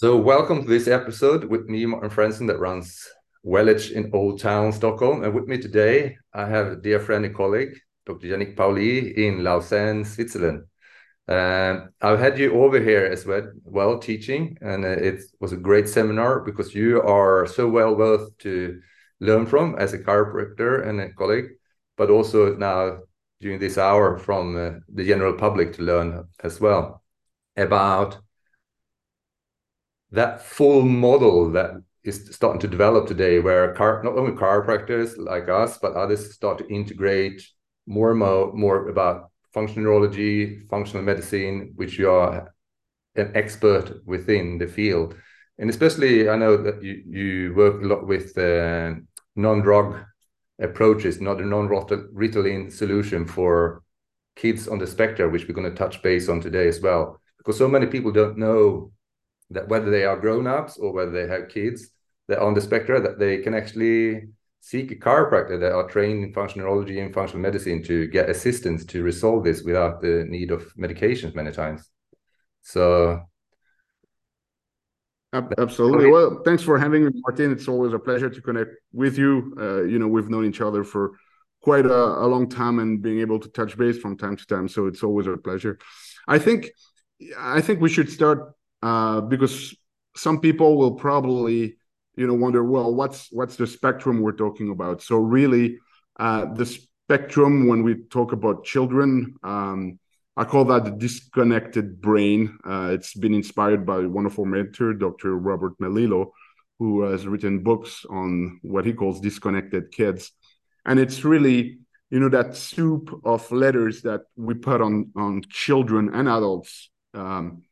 So, welcome to this episode with me, Martin Fransson, that runs Welledge in Old Town, Stockholm. And with me today, I have a dear friend and colleague, Dr. Yannick Pauli in Lausanne, Switzerland. Um, I've had you over here as well, well teaching, and uh, it was a great seminar because you are so well worth to learn from as a chiropractor and a colleague, but also now during this hour from uh, the general public to learn as well about that full model that is starting to develop today, where car, not only chiropractors like us, but others start to integrate more and more, more about functional neurology, functional medicine, which you are an expert within the field. And especially, I know that you, you work a lot with uh, non-drug approaches, not a non-Ritalin solution for kids on the spectrum, which we're going to touch base on today as well. Because so many people don't know that whether they are grown-ups or whether they have kids that on the spectrum that they can actually seek a chiropractor that are trained in functional neurology and functional medicine to get assistance to resolve this without the need of medications many times. So absolutely. Well thanks for having me martin. It's always a pleasure to connect with you. Uh, you know we've known each other for quite a, a, long time and being able to touch base from time to time so it's always a pleasure. I think i think we should start uh, because some people will probably you know wonder well what's what's the spectrum we're talking about? So really uh, the spectrum when we talk about children um, i call that the disconnected brain. Uh, it's been inspired by one of our mentor dr robert melillo who has written books on what he calls disconnected kids. And it's really you know that soup of letters that we put on on children and adults um,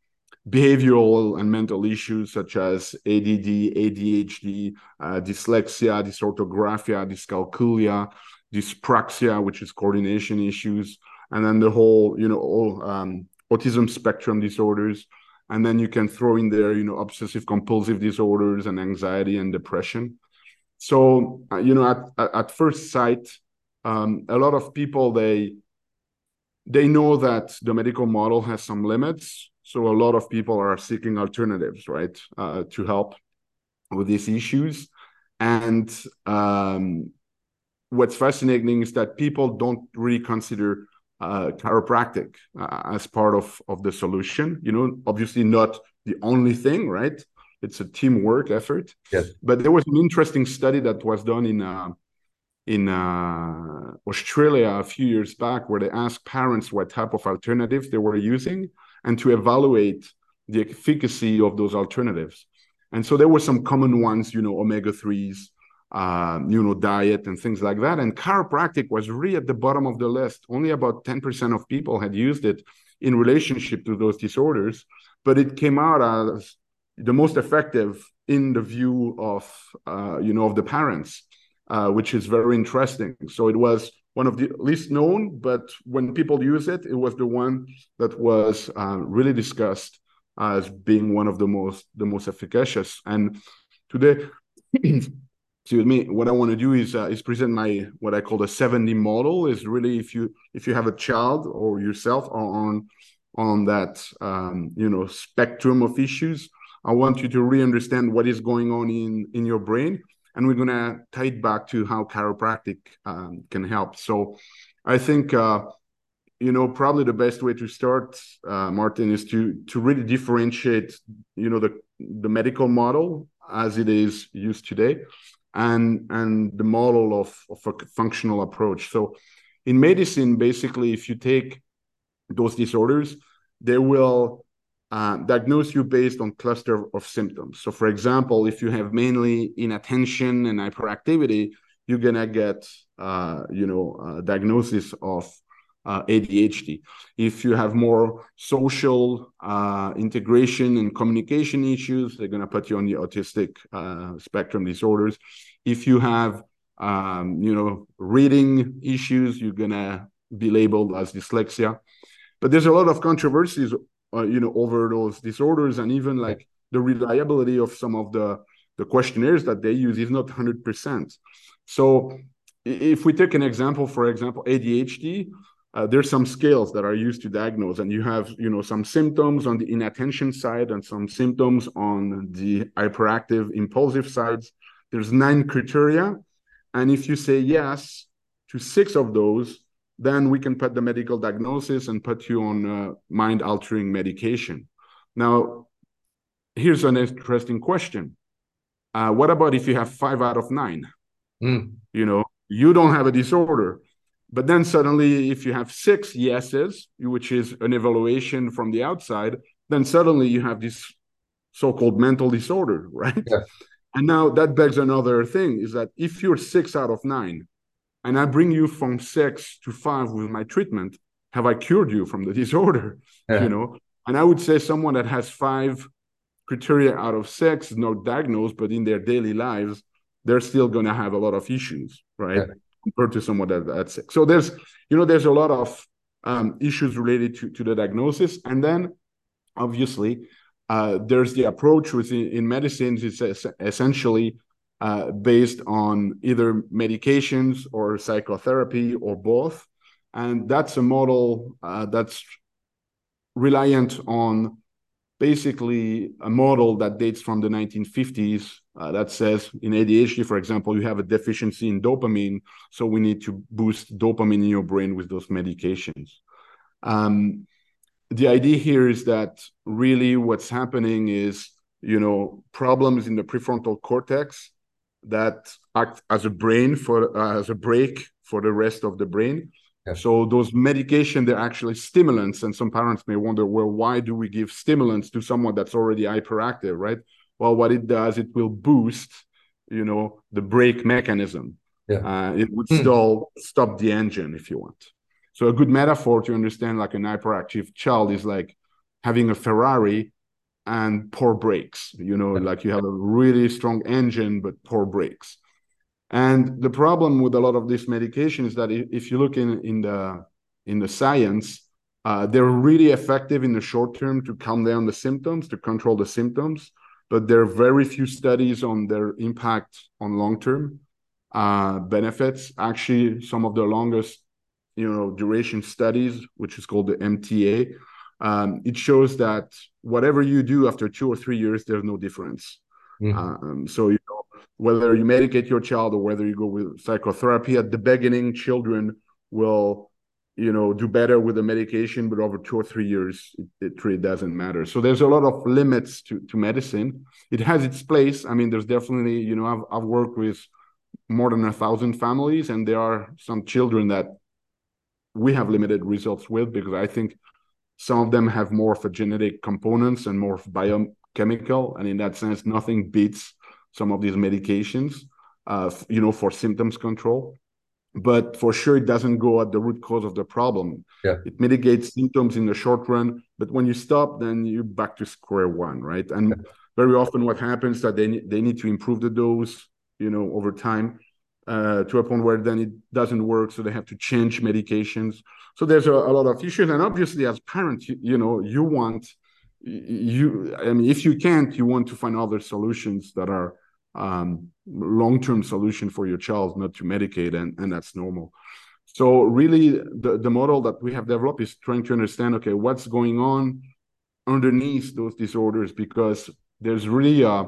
behavioral and mental issues such as ADD, ADHD, uh, dyslexia, dysorthographia, dyscalculia, dyspraxia, which is coordination issues, and then the whole, you know, all, um, autism spectrum disorders. And then you can throw in there, you know, obsessive compulsive disorders and anxiety and depression. So, uh, you know, at, at first sight, um, a lot of people, they, they know that the medical model has some limits so a lot of people are seeking alternatives, right, uh, to help with these issues. And um, what's fascinating is that people don't really consider uh, chiropractic uh, as part of of the solution. You know, obviously not the only thing, right? It's a teamwork effort. Yes. But there was an interesting study that was done in uh, in uh, Australia a few years back, where they asked parents what type of alternatives they were using, and to evaluate the efficacy of those alternatives. And so there were some common ones, you know, omega 3s, uh, you know, diet and things like that. And chiropractic was really at the bottom of the list. Only about 10% of people had used it in relationship to those disorders, but it came out as the most effective in the view of, uh, you know, of the parents, uh, which is very interesting. So it was one of the least known, but when people use it, it was the one that was uh, really discussed as being one of the most the most efficacious. And today, excuse me, what I want to do is uh, is present my what I call the 7D model. Is really if you if you have a child or yourself on on that um, you know spectrum of issues, I want you to really understand what is going on in in your brain and we're going to tie it back to how chiropractic um, can help. So I think uh, you know probably the best way to start, uh, Martin, is to to really differentiate you know the the medical model as it is used today, and and the model of of a functional approach. So in medicine, basically, if you take those disorders, they will uh, diagnose you based on cluster of symptoms. So, for example, if you have mainly inattention and hyperactivity, you're gonna get, uh, you know, diagnosis of uh, ADHD. If you have more social uh, integration and communication issues, they're gonna put you on the autistic spectrum disorders. If you have, um, you know, reading issues, you're gonna be labeled as dyslexia. But there's a lot of controversies uh, you know over those disorders and even like the reliability of some of the the questionnaires that they use is not 100% so if we take an example for example adhd uh, there's some scales that are used to diagnose and you have you know some symptoms on the inattention side and some symptoms on the hyperactive impulsive sides. There's nine criteria and if you say yes to six of those then we can put the medical diagnosis and put you on uh, mind altering medication now here's an interesting question uh, what about if you have five out of nine mm. you know you don't have a disorder but then suddenly, if you have six yeses, which is an evaluation from the outside, then suddenly you have this so-called mental disorder, right? Yeah. And now that begs another thing: is that if you're six out of nine, and I bring you from six to five with my treatment, have I cured you from the disorder? Yeah. You know, and I would say someone that has five criteria out of six, not diagnosed, but in their daily lives, they're still going to have a lot of issues, right? Yeah compared to someone that, that's sick. So there's, you know, there's a lot of um, issues related to, to the diagnosis. And then obviously, uh, there's the approach within in medicines is essentially uh, based on either medications or psychotherapy or both. And that's a model uh, that's reliant on basically a model that dates from the 1950s uh, that says in ADHD, for example, you have a deficiency in dopamine, so we need to boost dopamine in your brain with those medications. Um, the idea here is that really what's happening is, you know, problems in the prefrontal cortex that act as a brain for uh, as a brake for the rest of the brain so those medication, they're actually stimulants, and some parents may wonder, well, why do we give stimulants to someone that's already hyperactive, right? Well, what it does, it will boost, you know, the brake mechanism. Yeah. Uh, it would hmm. still stop the engine if you want. So a good metaphor to understand like an hyperactive child is like having a Ferrari and poor brakes. You know, like you have a really strong engine but poor brakes. And the problem with a lot of this medication is that if you look in, in the in the science, uh, they're really effective in the short term to calm down the symptoms, to control the symptoms, but there are very few studies on their impact on long term uh, benefits. Actually, some of the longest, you know, duration studies, which is called the MTA, um, it shows that whatever you do after two or three years, there's no difference. Mm-hmm. Um, so you know, whether you medicate your child or whether you go with psychotherapy at the beginning children will you know do better with the medication but over two or three years it, it really doesn't matter so there's a lot of limits to, to medicine it has its place i mean there's definitely you know i've, I've worked with more than a thousand families and there are some children that we have limited results with because i think some of them have more of a genetic components and more of biochemical and in that sense nothing beats some of these medications, uh, you know, for symptoms control. But for sure, it doesn't go at the root cause of the problem. Yeah. It mitigates symptoms in the short run, but when you stop, then you're back to square one, right? And yeah. very often, what happens that they they need to improve the dose, you know, over time. Uh, to a point where then it doesn't work, so they have to change medications. So there's a, a lot of issues, and obviously, as parents, you, you know, you want you. I mean, if you can't, you want to find other solutions that are um, long-term solution for your child not to medicate and, and that's normal so really the, the model that we have developed is trying to understand okay what's going on underneath those disorders because there's really a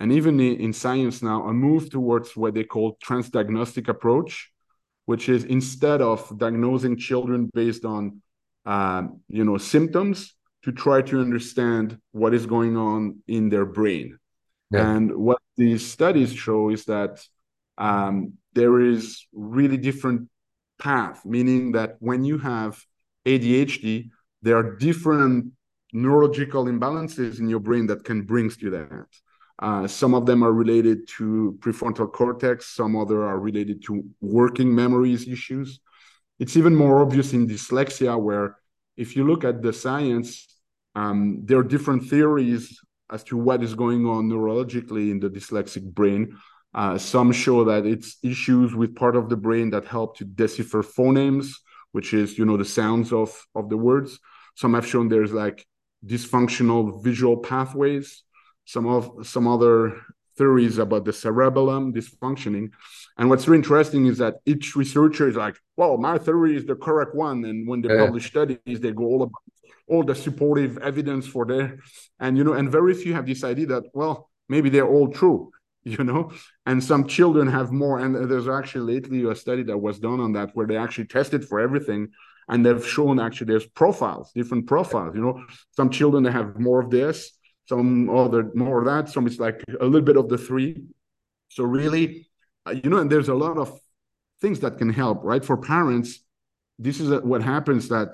and even in science now a move towards what they call transdiagnostic approach which is instead of diagnosing children based on uh, you know symptoms to try to understand what is going on in their brain yeah. and what these studies show is that um, there is really different path, meaning that when you have ADHD, there are different neurological imbalances in your brain that can bring to that. Uh, some of them are related to prefrontal cortex, some other are related to working memories issues. It's even more obvious in dyslexia, where if you look at the science, um, there are different theories as to what is going on neurologically in the dyslexic brain. Uh, some show that it's issues with part of the brain that help to decipher phonemes, which is you know the sounds of of the words. Some have shown there's like dysfunctional visual pathways. Some of some other theories about the cerebellum dysfunctioning. And what's really interesting is that each researcher is like, well, my theory is the correct one. And when they yeah. publish studies, they go all about all the supportive evidence for there. And, you know, and very few have this idea that, well, maybe they're all true, you know, and some children have more. And there's actually lately a study that was done on that where they actually tested for everything and they've shown actually there's profiles, different profiles, you know, some children that have more of this, some other more of that, some it's like a little bit of the three. So really, uh, you know, and there's a lot of things that can help, right? For parents, this is what happens that,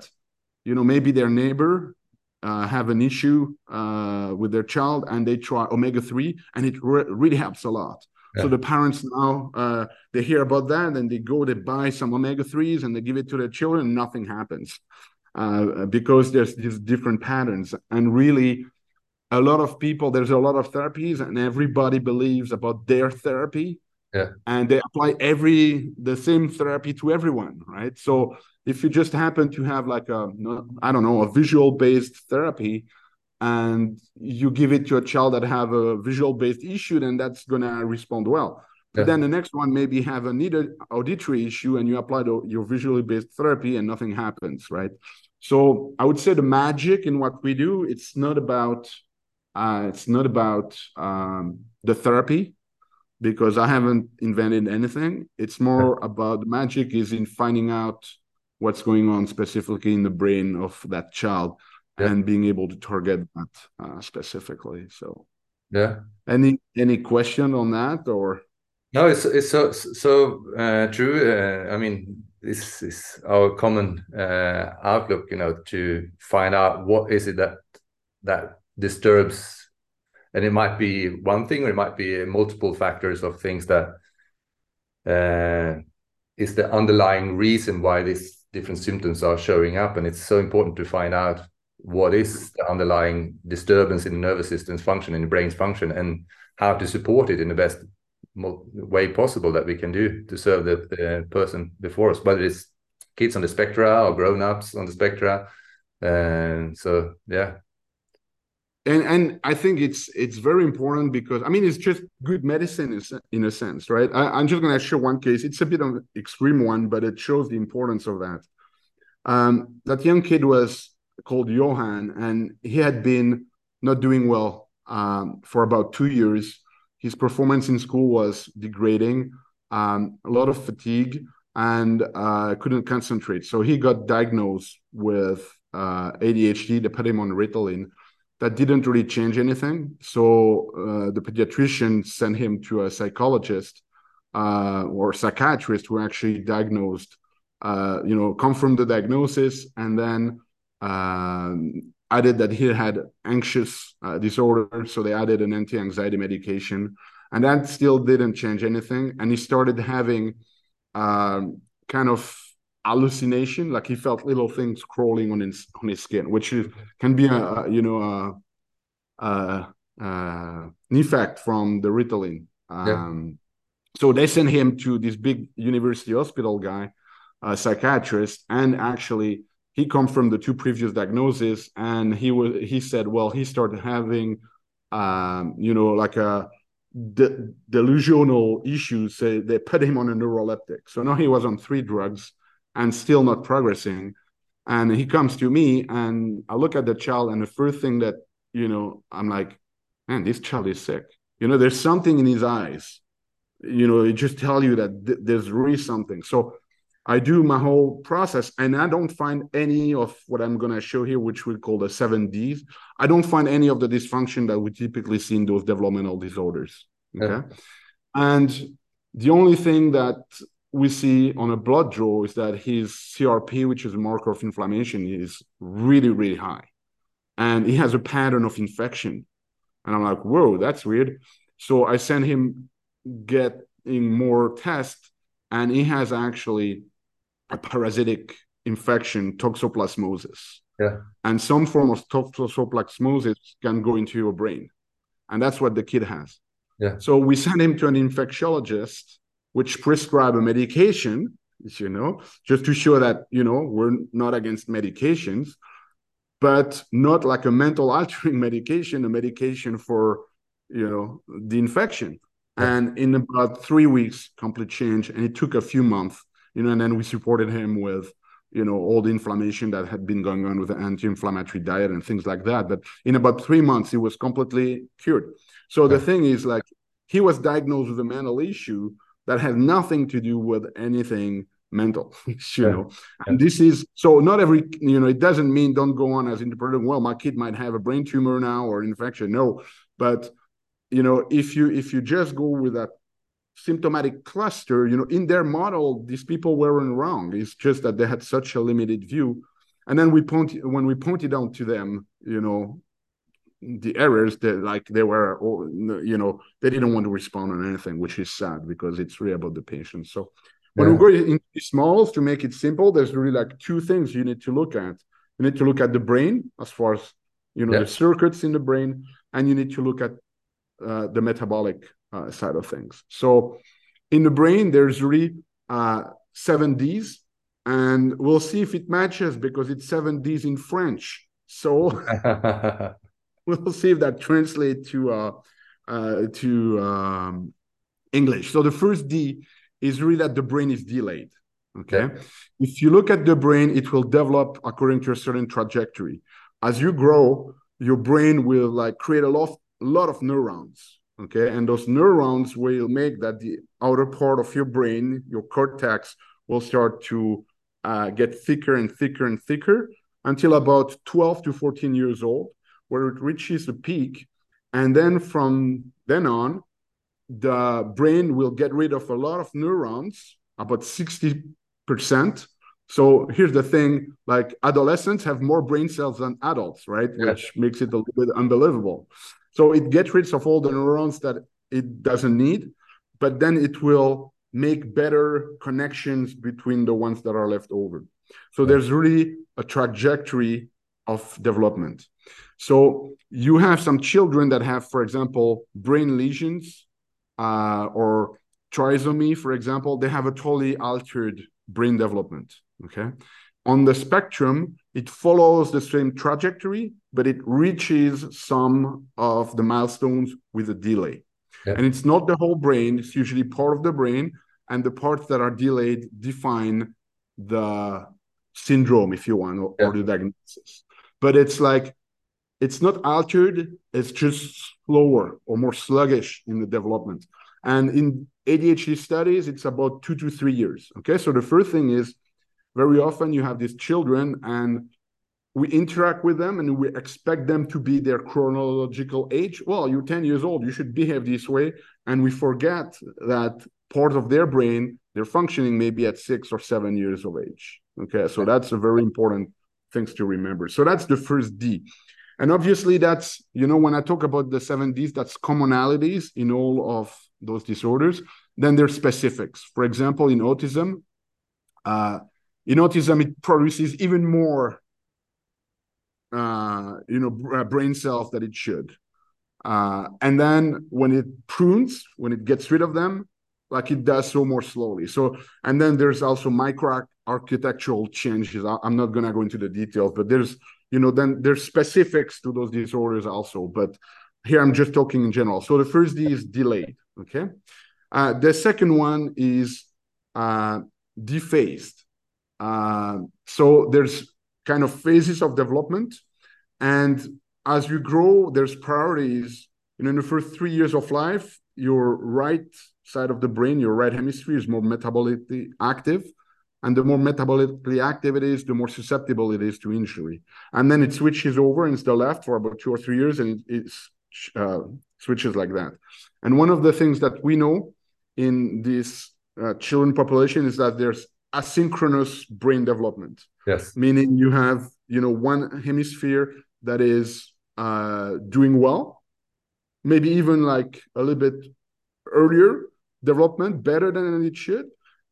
you know, maybe their neighbor uh, have an issue uh, with their child and they try omega 3 and it re- really helps a lot yeah. so the parents now uh, they hear about that and they go they buy some omega 3s and they give it to their children and nothing happens uh, because there's these different patterns and really a lot of people there's a lot of therapies and everybody believes about their therapy. Yeah. and they apply every the same therapy to everyone right? So if you just happen to have like a i don't know a visual based therapy and you give it to a child that have a visual based issue then that's going to respond well. But then the next one maybe have a needed auditory issue and you apply the, your visually based therapy and nothing happens right? So i would say the magic in what we do it's not about uh, it's not about um, the therapy because I haven't invented anything. It's more about the magic is in finding out what's going on specifically in the brain of that child yeah. and being able to target that uh, specifically. So, yeah. Any any question on that or? No, it's it's so so uh, true. Uh, I mean, this is our common uh, outlook, you know, to find out what is it that that disturbs and it might be one thing or it might be multiple factors of things that uh, is the underlying reason why these different symptoms are showing up. And it's so important to find out what is the underlying disturbance in the nervous system's function in the brain's function and how to support it in the best way possible that we can do to serve the, person before us whether it's kids on the spectra or grown-ups on the spectra. And so yeah and and I think it's it's very important because I mean it's just good medicine in, a sense, right? I, am just going to show one case. It's a bit of an extreme one, but it shows the importance of that. Um, that young kid was called Johan, and he had been not doing well um, for about two years. His performance in school was degrading, um, a lot of fatigue, and uh, couldn't concentrate. So he got diagnosed with uh, ADHD. They put him on Ritalin that didn't really change anything. So uh, the pediatrician sent him to a psychologist uh, or psychiatrist who actually diagnosed, uh, you know, confirmed the diagnosis and then um, added that he had anxious uh, disorder. So they added an anti-anxiety medication, and that still didn't change anything. And he started having um, kind of hallucination like he felt little things crawling on his on his skin which is, can be a, you know a, a, a an effect from the ritalin um, yeah. so they sent him to this big university hospital guy a psychiatrist and actually he come from the two previous diagnoses and he was he said well he started having um, you know like a de- delusional issues so they put him on a neuroleptic so now he was on three drugs and still not progressing. And he comes to me and I look at the child, and the first thing that, you know, I'm like, man, this child is sick. You know, there's something in his eyes. You know, it just tell you that th- there's really something. So I do my whole process and I don't find any of what I'm going to show here, which we call the seven Ds. I don't find any of the dysfunction that we typically see in those developmental disorders. Okay. Yeah. And the only thing that we see on a blood draw is that his CRP, which is a marker of inflammation, is really, really high. And he has a pattern of infection. And I'm like, whoa, that's weird. So I send him getting more tests, and he has actually a parasitic infection, toxoplasmosis. Yeah. And some form of toxoplasmosis can go into your brain. And that's what the kid has. Yeah. So we send him to an infectiologist which prescribe a medication, you know, just to show that, you know, we're not against medications, but not like a mental altering medication, a medication for you know the infection. And in about three weeks complete change and it took a few months you know and then we supported him with you know all the inflammation that had been going on with the anti-inflammatory diet and things like that. But in about three months he was completely cured. So the thing is like he was diagnosed with a mental issue that had nothing to do with anything mental you yeah. know? And this is so not every you know it doesn't mean don't go on as interpreting well my kid might have a brain tumor now or infection. No but you know if you if you just go with that symptomatic cluster you know in their model these people weren't wrong. It's just that they had such a limited view. And then we point when we pointed out to them you know the errors that like they were you know they didn't want to respond on anything which is sad because it's really about the patient so when yeah. we go into smalls to make it simple there's really like two things you need to look at you need to look at the brain as far as you know yeah. the circuits in the brain and you need to look at uh, the metabolic uh, side of things. So in the brain, there's really uh, seven Ds, and we'll see if it matches because it's seven Ds in French. So we'll see if that translates to uh, uh, to um, English. So the first D is really that the brain is delayed. Okay. If you look at the brain, it will develop according to a certain trajectory. As you grow, your brain will like create a lot lot of neurons okay and those neurons will make that the outer part of your brain your cortex will start to uh, get thicker and thicker and thicker until about 12 to 14 years old where it reaches the peak and then from then on the brain will get rid of a lot of neurons about 60% so here's the thing like adolescents have more brain cells than adults right yes. which makes it a little bit unbelievable so it gets rid of all the neurons that it doesn't need, but then it will make better connections between the ones that are left over. So there's really a trajectory of development. So you have some children that have, for example, brain lesions uh, or trisomy, for example, they have a totally altered brain development. Okay. On the spectrum, it follows the same trajectory, but it reaches some of the milestones with a delay. Yeah. And it's not the whole brain, it's usually part of the brain, and the parts that are delayed define the syndrome, if you want, or, yeah. or the diagnosis. But it's like, it's not altered, it's just slower or more sluggish in the development. And in ADHD studies, it's about two to three years. Okay, so the first thing is very often you have these children and we interact with them and we expect them to be their chronological age. Well, you're 10 years old, you should behave this way. And we forget that part of their brain, they're functioning maybe at six or seven years of age. Okay, so that's a very important things to remember. So that's the first D. And obviously, that's, you know, when I talk about the seven Ds, that's commonalities in all of those disorders. Then there's specifics. For example, in autism, uh, in autism it produces even more uh, you know brain cells that it should uh, and then when it prunes when it gets rid of them like it does so more slowly so and then there's also micro architectural changes i'm not going to go into the details but there's you know then there's specifics to those disorders also but here i'm just talking in general. So the first d is delayed okay? Uh, the second one is uh, dephased uh, so there's kind of phases of development, and as you grow, there's priorities. You know, in the first three years of life, your right side of the brain, your right hemisphere, is more metabolically active, and the more metabolically active it is, the more susceptible it is to injury. And then it switches over, and it's the left for about two or three years, and it, it uh, switches like that. And one of the things that we know in this uh, children population is that there's asynchronous brain development. Yes. Meaning you have, you know, one hemisphere that is uh, doing well, maybe even like a little bit earlier development, better than it should,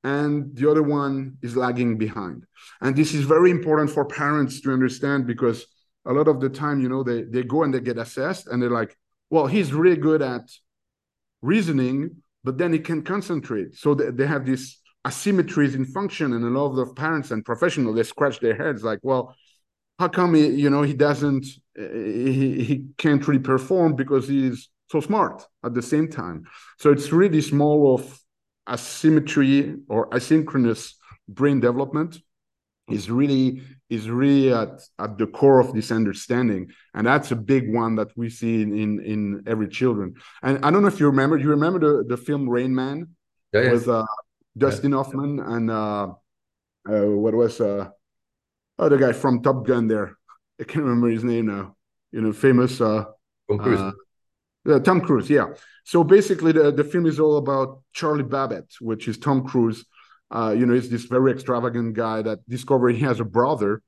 and the other one is lagging behind. And this is very important for parents to understand because a lot of the time, you know, they they go and they get assessed and they're like, well, he's really good at reasoning, but then he can concentrate. So they, they have these asymmetries in function and a lot of parents and professionals they scratch their heads like well how come he you know he doesn't eh, he, he can't really perform because he's so smart at the same time. So it's really small of asymmetry or asynchronous brain development is really is really at, at the core of this understanding and that's a big one that we see in in, in every children and i don't know if you remember you remember the, the film rain man yeah, yes. with uh, dustin yeah. hoffman and uh, uh, what was uh oh the guy from top gun there i can't remember his name now you know famous uh Tom Cruise. Uh, Tom Cruise, yeah. So basically, the, the film is all about Charlie Babbitt, which is Tom Cruise, uh, you know, he's this very extravagant guy that discovered he has a brother.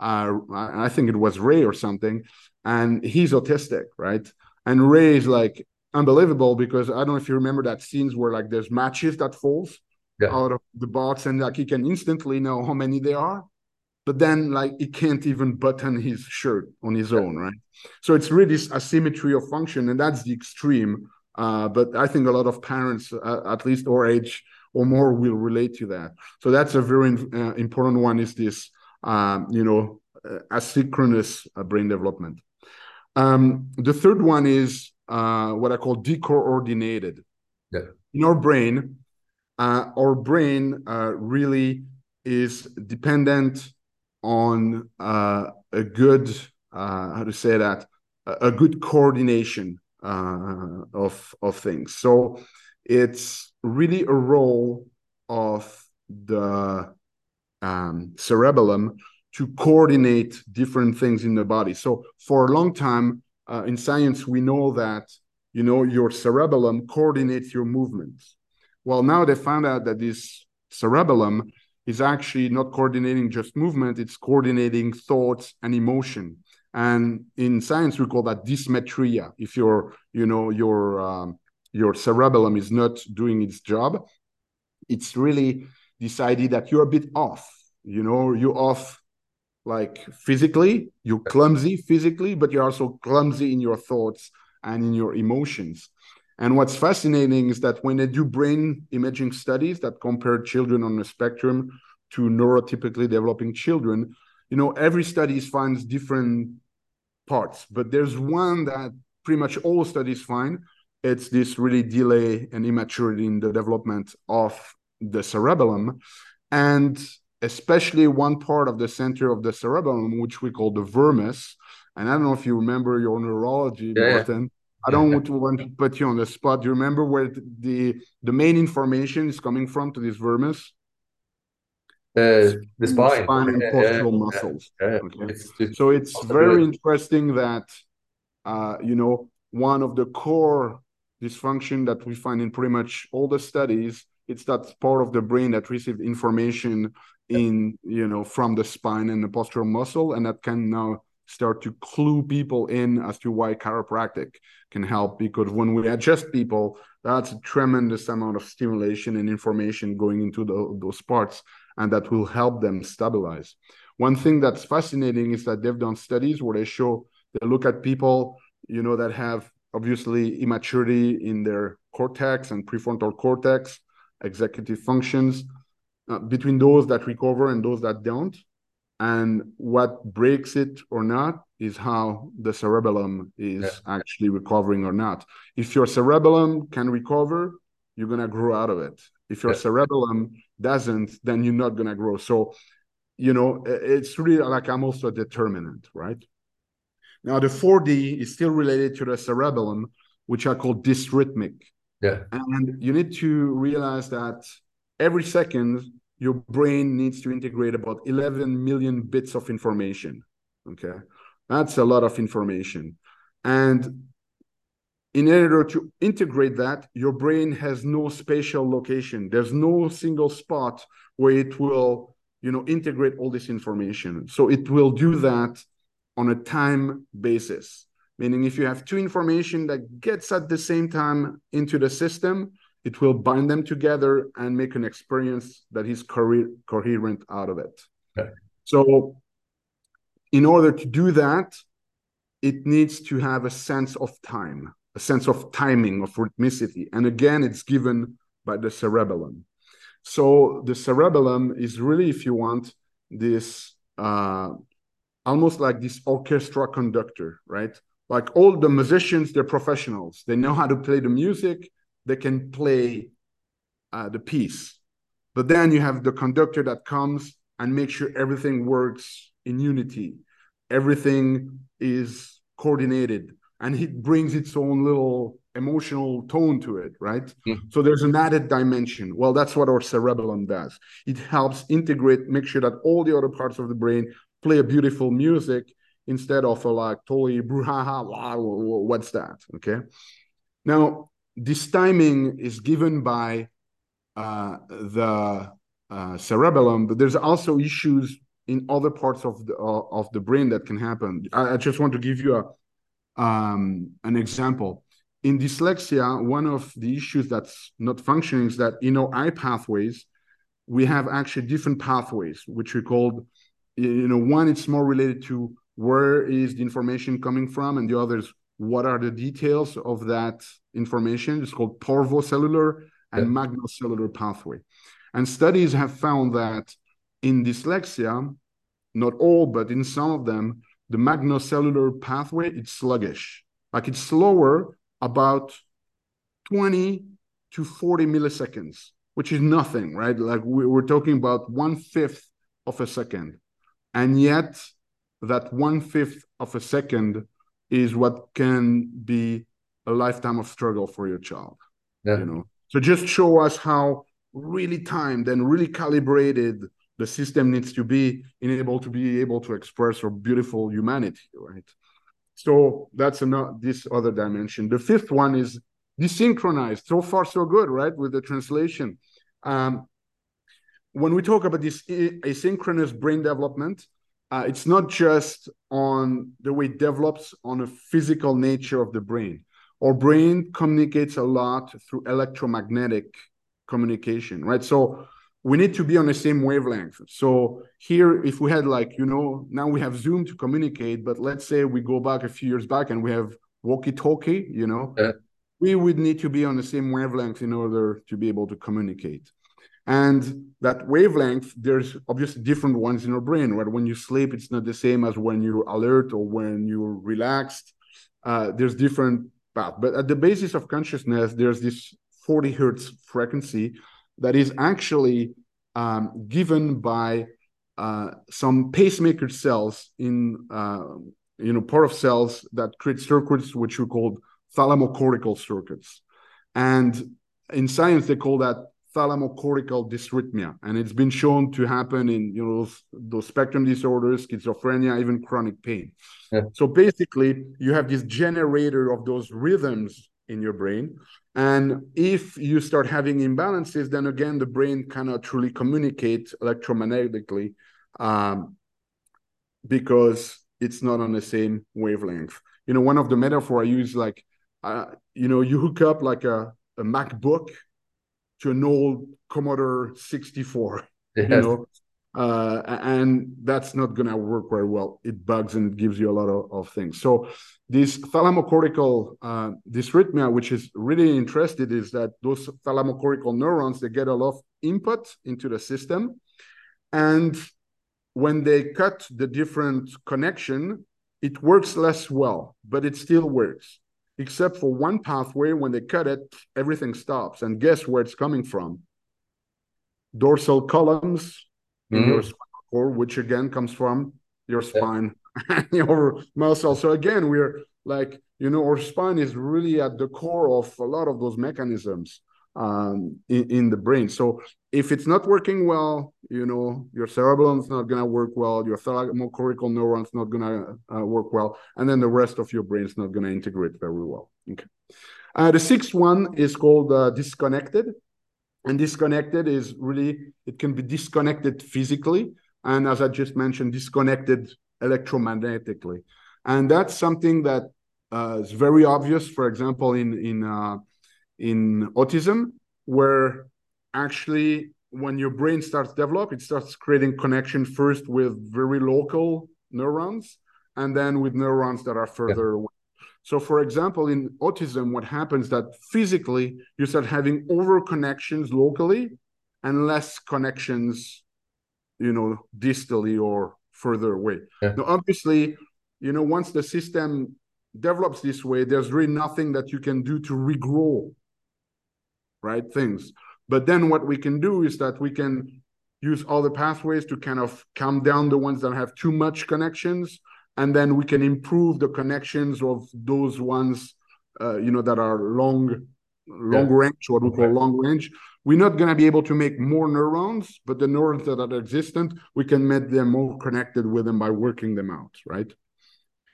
Uh, I think it was Ray or something, and he's autistic, right? And Ray is like unbelievable because I don't know if you remember that scenes where like there's matches that falls yeah. out of the box and like he can instantly know how many there are, but then like he can't even button his shirt on his own, right? So it's really this asymmetry of function, and that's the extreme. Uh, but I think a lot of parents, uh, at least our age, or more will relate to that. So that's a very uh, important one. Is this um, you know uh, asynchronous uh, brain development? Um, the third one is uh, what I call decoordinated. Yeah. In our brain, uh, our brain uh, really is dependent on a good how to say that a good coordination of of things. So it's really a role of the um, cerebellum to coordinate different things in the body. So for a long time uh, in science, we know that you know your cerebellum coordinates your movements. Well, now they found out that this cerebellum is actually not coordinating just movement; it's coordinating thoughts and emotion. And in science, we call that dysmetria. If your, you know, your um, your cerebellum is not doing its job, it's really decided that you're a bit off. You know, you're off like physically, you're clumsy physically, but you're also clumsy in your thoughts and in your emotions. And what's fascinating is that when they do brain imaging studies that compare children on the spectrum to neurotypically developing children, you know, every study finds different parts, but there's one that pretty much all studies find, it's this really delay and immaturity in the development of the cerebellum and especially one part of the center of the cerebellum which we call the vermis and i don't know if you remember your neurology yeah, Martin. Yeah. I don't yeah. want to put you on the spot. Do you remember where the the main information is coming from to this vermis uh, the spine, spine. And postural muscles. okay. It's, it's so it's very interesting that uh, you know one of the core dysfunction that we find in pretty much all the studies it's that part of the brain that received information in you know from the spine and the postural muscle and that can now start to clue people in as to why chiropractic can help because when we adjust people that's a tremendous amount of stimulation and information going into the, those parts and that will help them stabilize one thing that's fascinating is that they've done studies where they show they look at people you know that have obviously immaturity in their cortex and prefrontal cortex, executive functions, uh, between those that recover and those that don't. And what breaks it or not is how the cerebellum is yeah. actually recovering or not. If your cerebellum can recover, you're going to grow out of it. If your yeah. cerebellum doesn't, then you're not going to grow. So, you know, it's really like I'm also a determinant, right? Now, the 4D is still related to the cerebellum, which are called dysrhythmic. Yeah. And you need to realize that every second, your brain needs to integrate about 11 million bits of information. Okay. That's a lot of information. And in order to integrate that, your brain has no spatial location. There's no single spot where it will, you know, integrate all this information. So it will do that on a time basis meaning if you have two information that gets at the same time into the system it will bind them together and make an experience that is co- coherent out of it. Okay. so in order to do that it needs to have a sense of time a sense of timing of rhythmicity. And again it's given by the cerebellum. So the cerebellum is really if you want this uh, almost like this orchestra conductor, right? like all the musicians they're professionals. They know how to play the music they can play uh, the piece. But then you have the conductor that comes and makes sure everything works in unity. Everything is coordinated and it brings its own little emotional tone to it right? Mhm. so there's an added dimension. Well that's what our cerebellum does. It helps integrate make sure that all the other parts of the brain play a beautiful music instead of a like totally brouhaha wow, what's that okay? Now this timing is given by uh, the uh, cerebellum but there's also issues in other parts of the uh, of the brain that can happen. I, I just want to give you a um, an example. In dyslexia one of the issues that's not functioning is that in our eye pathways we have actually different pathways which we called you know one it's more related to where is the information coming from and the others what are the details of that information. It's called parvocellular and Yeah. magnocellular pathway. And studies have found that in dyslexia not all but in some of them the magnocellular pathway it's sluggish. Like it's slower about 20 to 40 milliseconds which is nothing right? Like we- we're talking about one fifth of a second. And yet that one fifth of a second is what can be a lifetime of struggle for your child Yeah. you know? So just show us how really timed and really calibrated the system needs to be in able to be able to express our beautiful humanity right? So that's another this other dimension. The fifth one is desynchronized. So far so good right with the translation. Um, when we talk about this asynchronous brain development uh, it's not just on the way it develops on a physical nature of the brain our brain communicates a lot through electromagnetic communication right? So we need to be on the same wavelength. So here if we had like you know now we have zoom to communicate but let's say we go back a few years back and we have walkie talkie you know Yeah. we would need to be on the same wavelength in order to be able to communicate. And that wavelength there's obviously different ones in our brain right? When you sleep it's not the same as when you're alert or when you're relaxed. Uh, there's different path. But at the basis of consciousness there's this 40 hertz frequency that is actually um, given by uh, some pacemaker cells in uh, you know part of cells that create circuits which we call thalamocortical circuits. And in science they call that thalamocortical dysrhythmia. And it's been shown to happen in you know those, those spectrum disorders schizophrenia even chronic pain. Yeah. so basically you have this generator of those rhythms in your brain. And if you start having imbalances then again the brain cannot truly communicate electromagnetically um, because it's not on the same wavelength. You know one of the metaphor i use like uh, you know you hook up like a, a macbook to an old commodore 64 Yes. you know? Uh, and that's not going to work very well. It bugs and it gives you a lot of, of things. So this thalamocortical uh, dysrhythmia which is really interested is that those thalamocortical neurons they get a lot of input into the system. And when they cut the different connection it works less well but it still works except for one pathway when they cut it everything stops. And guess where it's coming from? Dorsal columns in Mhm. your spinal cord which again comes from your spine and your muscle so again we're like you know our spine is really at the core of a lot of those mechanisms um, in, in the brain. So if it's not working well you know your cerebellum's not going to work well your thalamocortical neuron's not going to uh, work well and then the rest of your brain's not going to integrate very well. Okay. Uh, the sixth one is called uh, disconnected. And disconnected is really it can be disconnected physically and as i just mentioned disconnected electromagnetically. And that's something that uh, is very obvious for example in in uh, in autism where actually when your brain starts develop it starts creating connection first with very local neurons and then with neurons that are further away so, for example, in autism, what happens that physically you start having over connections locally and less connections, you know, distally or further away. Yeah. Now, obviously, you know, once the system develops this way, there's really nothing that you can do to regrow, right? Things. But then what we can do is that we can use all the pathways to kind of calm down the ones that have too much connections, and then we can improve the connections of those ones, uh, you know, that are long, long yeah. range, what we call long range. We're not going to be able to make more neurons, but the neurons that are existent, we can make them more connected with them by working them out, right?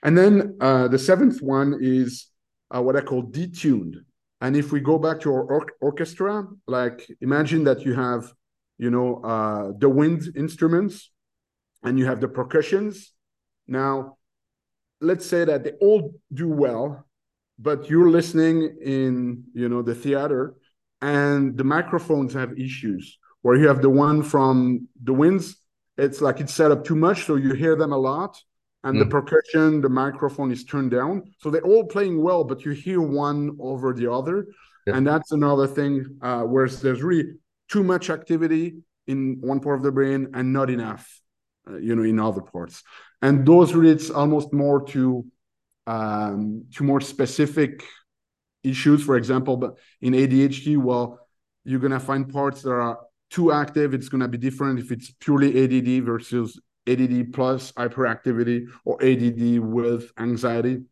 And then uh, the seventh one is uh, what I call detuned. And if we go back to our or orchestra, like imagine that you have, you know, uh, the wind instruments and you have the percussions. Now, let's say that they all do well, but you're listening in, you know, the theater and the microphones have issues where you have the one from the winds. It's like it's set up too much, so you hear them a lot and mm. the percussion, the microphone is turned down. So they're all playing well, but you hear one over the other. Yeah. And that's another thing uh, where there's really too much activity in one part of the brain and not enough, uh, you know, in other parts. And those relates almost more to um, to more specific issues. For example, but in ADHD, well, you're gonna find parts that are too active. It's gonna be different if it's purely ADD versus ADD plus hyperactivity or ADD with anxiety.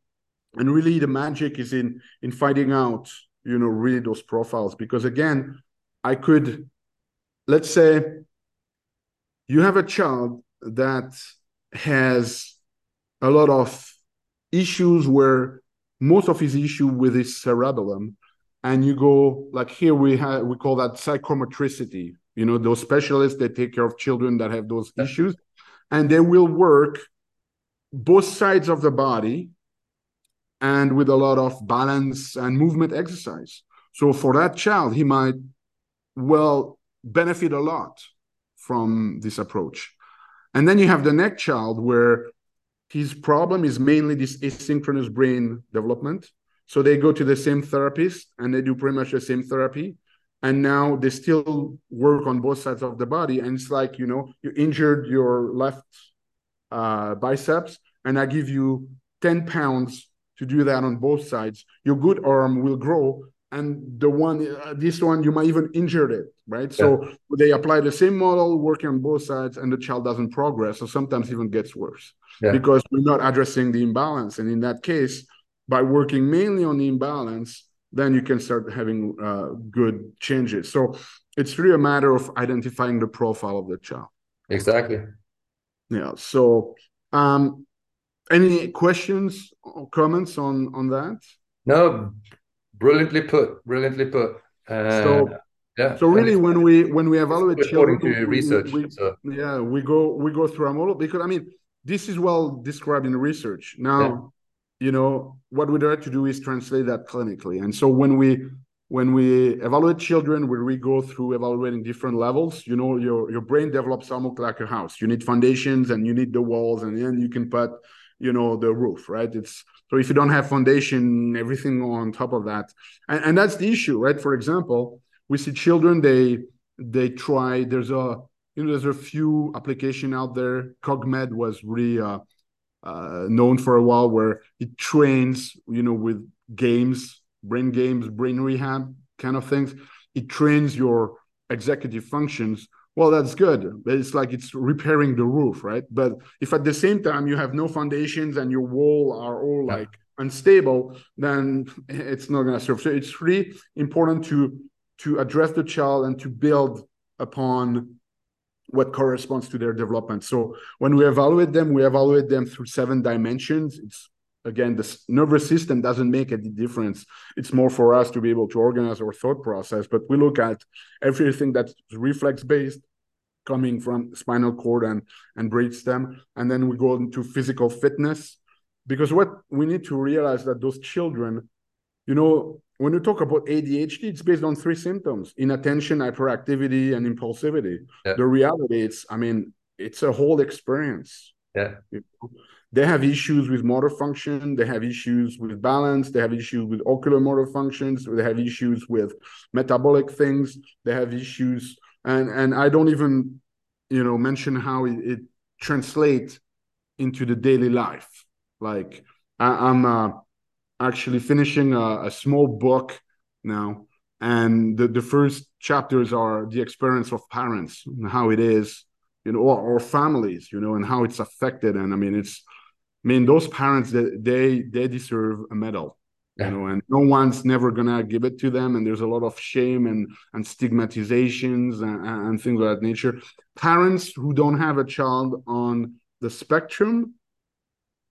And really the magic is in in finding out, you know, really those profiles. Because again, I could let's say you have a child that has a lot of issues where most of his issue with his cerebellum and you go like here we have we call that psychomotricity you know those specialists that take care of children that have those issues and they will work both sides of the body and with a lot of balance and movement exercise. So for that child, he might well benefit a lot from this approach. And then you have the next child where his problem is mainly this asynchronous brain development. So they go to the same therapist and they do pretty much the same therapy and now they still work on both sides of the body. And it's like you know you injured your left uh, biceps and i give you 10 pounds to do that on both sides. Your good arm will grow and the one uh, this one you might even injure it right? Yeah. so they apply the same model working on both sides and the child doesn't progress or sometimes even gets worse. Yeah. because we're not addressing the imbalance. And in that case by working mainly on the imbalance then you can start having uh, good changes. So it's really a matter of identifying the profile of the child. Exactly. Yeah. So, um, any questions or comments on on that? No, brilliantly put. Brilliantly put. Uh, so, yeah. So really, when we when we evaluate according children, to research, we, so. yeah, we go we go through a model because I mean this is well described in research. Now, you know what we try to do is translate that clinically. And so when we when we evaluate children where we go through evaluating different levels you know your your brain develops almost like a house. You need foundations and you need the walls and then you can put you know the roof right? It's so if you don't have foundation everything on top of that. And, and that's the issue right? For example we see children they they try there's a you know there's a few application out there. Cogmed was really uh, uh, known for a while, where it trains, you know, with games, brain games, brain rehab kind of things. It trains your executive functions. Well, that's good. But it's like it's repairing the roof, right? But if at the same time you have no foundations and your wall are all like unstable, then it's not going to serve. So it's really important to to address the child and to build upon what corresponds to their development. So when we evaluate them, we evaluate them through seven dimensions. It's again, the nervous system doesn't make any difference. It's more for us to be able to organize our thought process. But we look at everything that's reflex based, coming from spinal cord and and brainstem, and then we go into physical fitness. Because what we need to realize that those children, you know, when you talk about ADHD, it's based on three symptoms: inattention, hyperactivity, and impulsivity. Yeah. The reality, it's I mean, it's a whole experience. Yeah. They have issues with motor function. They have issues with balance. They have issues with ocular motor functions. They have issues with metabolic things. They have issues, and and I don't even, you know, mention how it, it translates into the daily life. Like I, am uh, actually finishing a, a small book now, and the, the first chapters are the experience of parents and how it is, you know, or, or families, you know, and how it's affected. And I mean, it's, I mean, those parents that they they deserve a medal yeah. you know and no one's never gonna give it to them and there's a lot of shame and and stigmatizations and, and things of that nature parents who don't have a child on the spectrum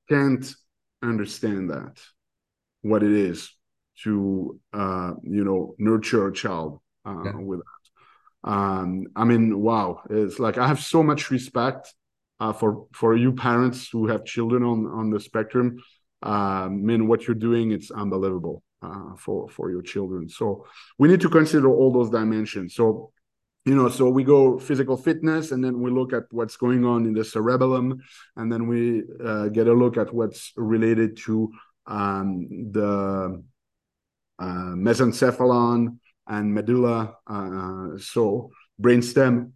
can't understand that what it is to uh you know nurture a child uh, yeah. with that. Um i mean wow it's like i have so much respect uh, for for you parents who have children on on the spectrum. Uh, mean what you're doing it's unbelievable uh, for for your children. So we need to consider all those dimensions. So you know so we go physical fitness and then we look at what's going on in the cerebellum and then we uh, get a look at what's related to um, the uh, mesencephalon and medulla uh, so brainstem.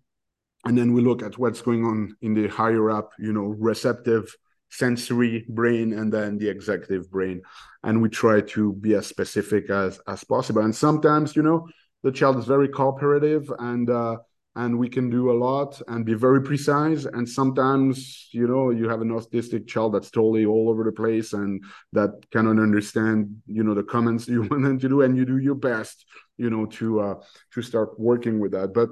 And then we look at what's going on in the higher up you know receptive sensory brain and then the executive brain. And we try to be as specific as as possible. And sometimes you know the child is very cooperative and uh and we can do a lot and be very precise. And sometimes you know you have an autistic child that's totally all over the place and that cannot understand you know the comments you want them to do. And you do your best you know to uh to start working with that. But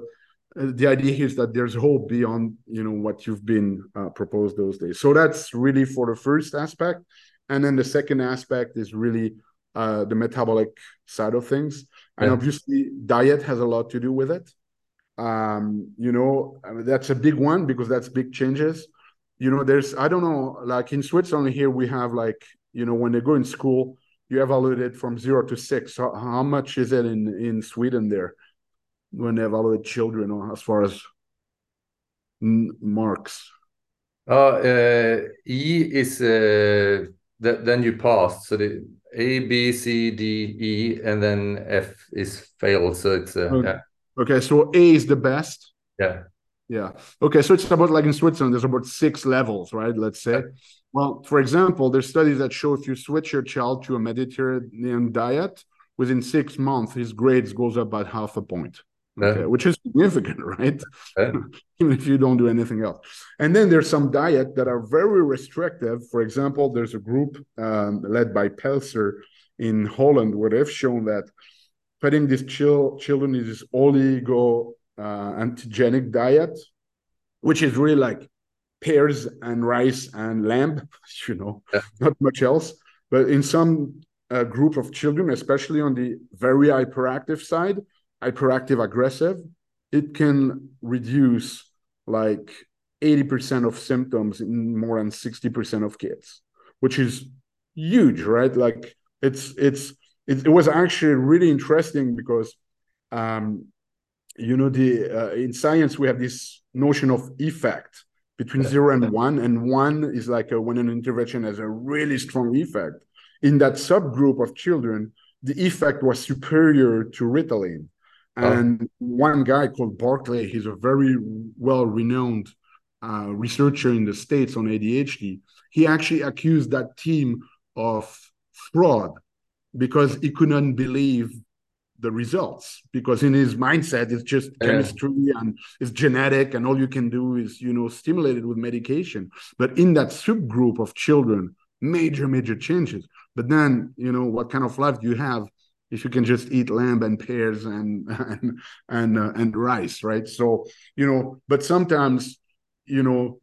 the idea is that there's hope beyond you know what you've been uh, proposed those days. So that's really for the first aspect. And then the second aspect is really uh, the metabolic side of things. Yeah. and obviously diet has a lot to do with it um, you know I mean, that's a big one because that's big changes you know there's i don't know like in switzerland here we have like you know when they go in school you evaluate it from zero to six how, how much is it in in sweden there when they evaluate children as far as marks? Uh, uh, E is uh, th then you pass. So the A, B, C, D, E, and then F is failed. So it's uh, okay. yeah. Okay, so A is the best. Yeah. Yeah. Okay, so it's about like in Switzerland, there's about six levels, right? Let's say. Yeah. Well, for example, there's studies that show if you switch your child to a Mediterranean diet, within six months, his grades goes up by half a point okay, which is significant, right? Even if you don't do anything else. And then there's some diet that are very restrictive. For example, there's a group um, led by Pelsser in Holland where they've shown that putting these chil- children in this oligo uh, antigenic diet, which is really like pears and rice and lamb, you know, yeah. not much else. But in some uh, group of children, especially on the very hyperactive side, hyperactive aggressive, it can reduce like 80% of symptoms in more than 60% of kids, which is huge, right? Like it's it's it, it was actually really interesting because um you know the uh, in science we have this notion of effect between zero and one and one is like a, when an intervention has a really strong effect in that subgroup of children the effect was superior to ritalin Oh. And oh. one guy called Barkley he's a very well renowned uh, researcher in the States on ADHD. He actually accused that team of fraud because he couldn't believe the results because in his mindset it's just yeah. chemistry and it's genetic and all you can do is you know stimulate it with medication but in that subgroup of children major major changes but then you know what kind of life do you have if you can just eat lamb and pears and and and, uh, and rice right so you know but sometimes you know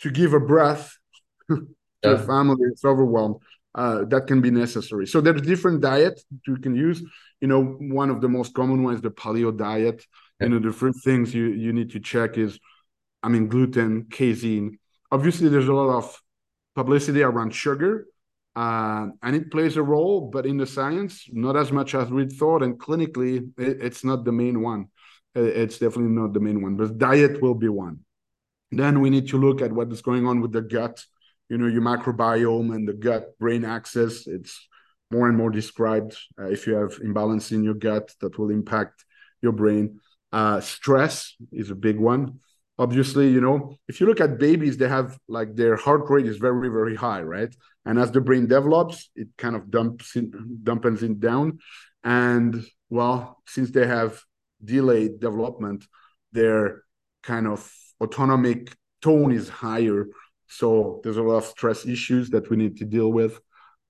to give a breath to yeah. a family that's overwhelmed uh, that can be necessary so there's different diets you can use you know one of the most common ones the paleo diet yeah. you know the first things you you need to check is i mean gluten casein obviously there's a lot of publicity around sugar uh, and it plays a role, but in the science, not as much as we thought. And clinically, it, it's not the main one. It's definitely not the main one, but diet will be one. Then we need to look at what is going on with the gut, you know, your microbiome and the gut brain axis. It's more and more described. Uh, if you have imbalance in your gut, that will impact your brain. Uh, stress is a big one. obviously you know if you look at babies they have like their heart rate is very very high right and as the brain develops it kind of dumps in, dumpens it down and well since they have delayed development their kind of autonomic tone is higher so there's a lot of stress issues that we need to deal with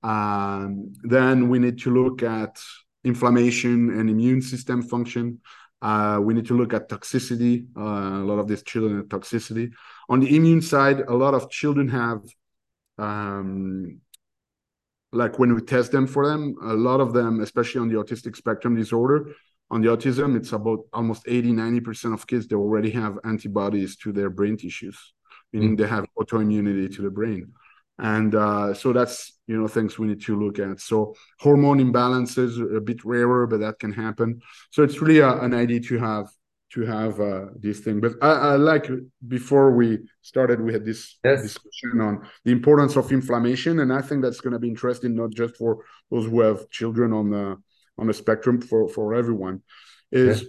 um, then we need to look at inflammation and immune system function uh, we need to look at toxicity. Uh, a lot of these children have toxicity. On the immune side, a lot of children have, um, like when we test them for them, a lot of them, especially on the autistic spectrum disorder, on the autism, it's about almost 80, 90% of kids they already have antibodies to their brain tissues, meaning they have autoimmunity to the brain. And uh, so that's you know things we need to look at. So hormone imbalances a bit rarer but that can happen. So it's really a, an idea to have to have uh, this thing. But I, I, like before we started we had this yes. discussion on the importance of inflammation. And i think that's going to be interesting not just for those who have children on the on the spectrum for for everyone is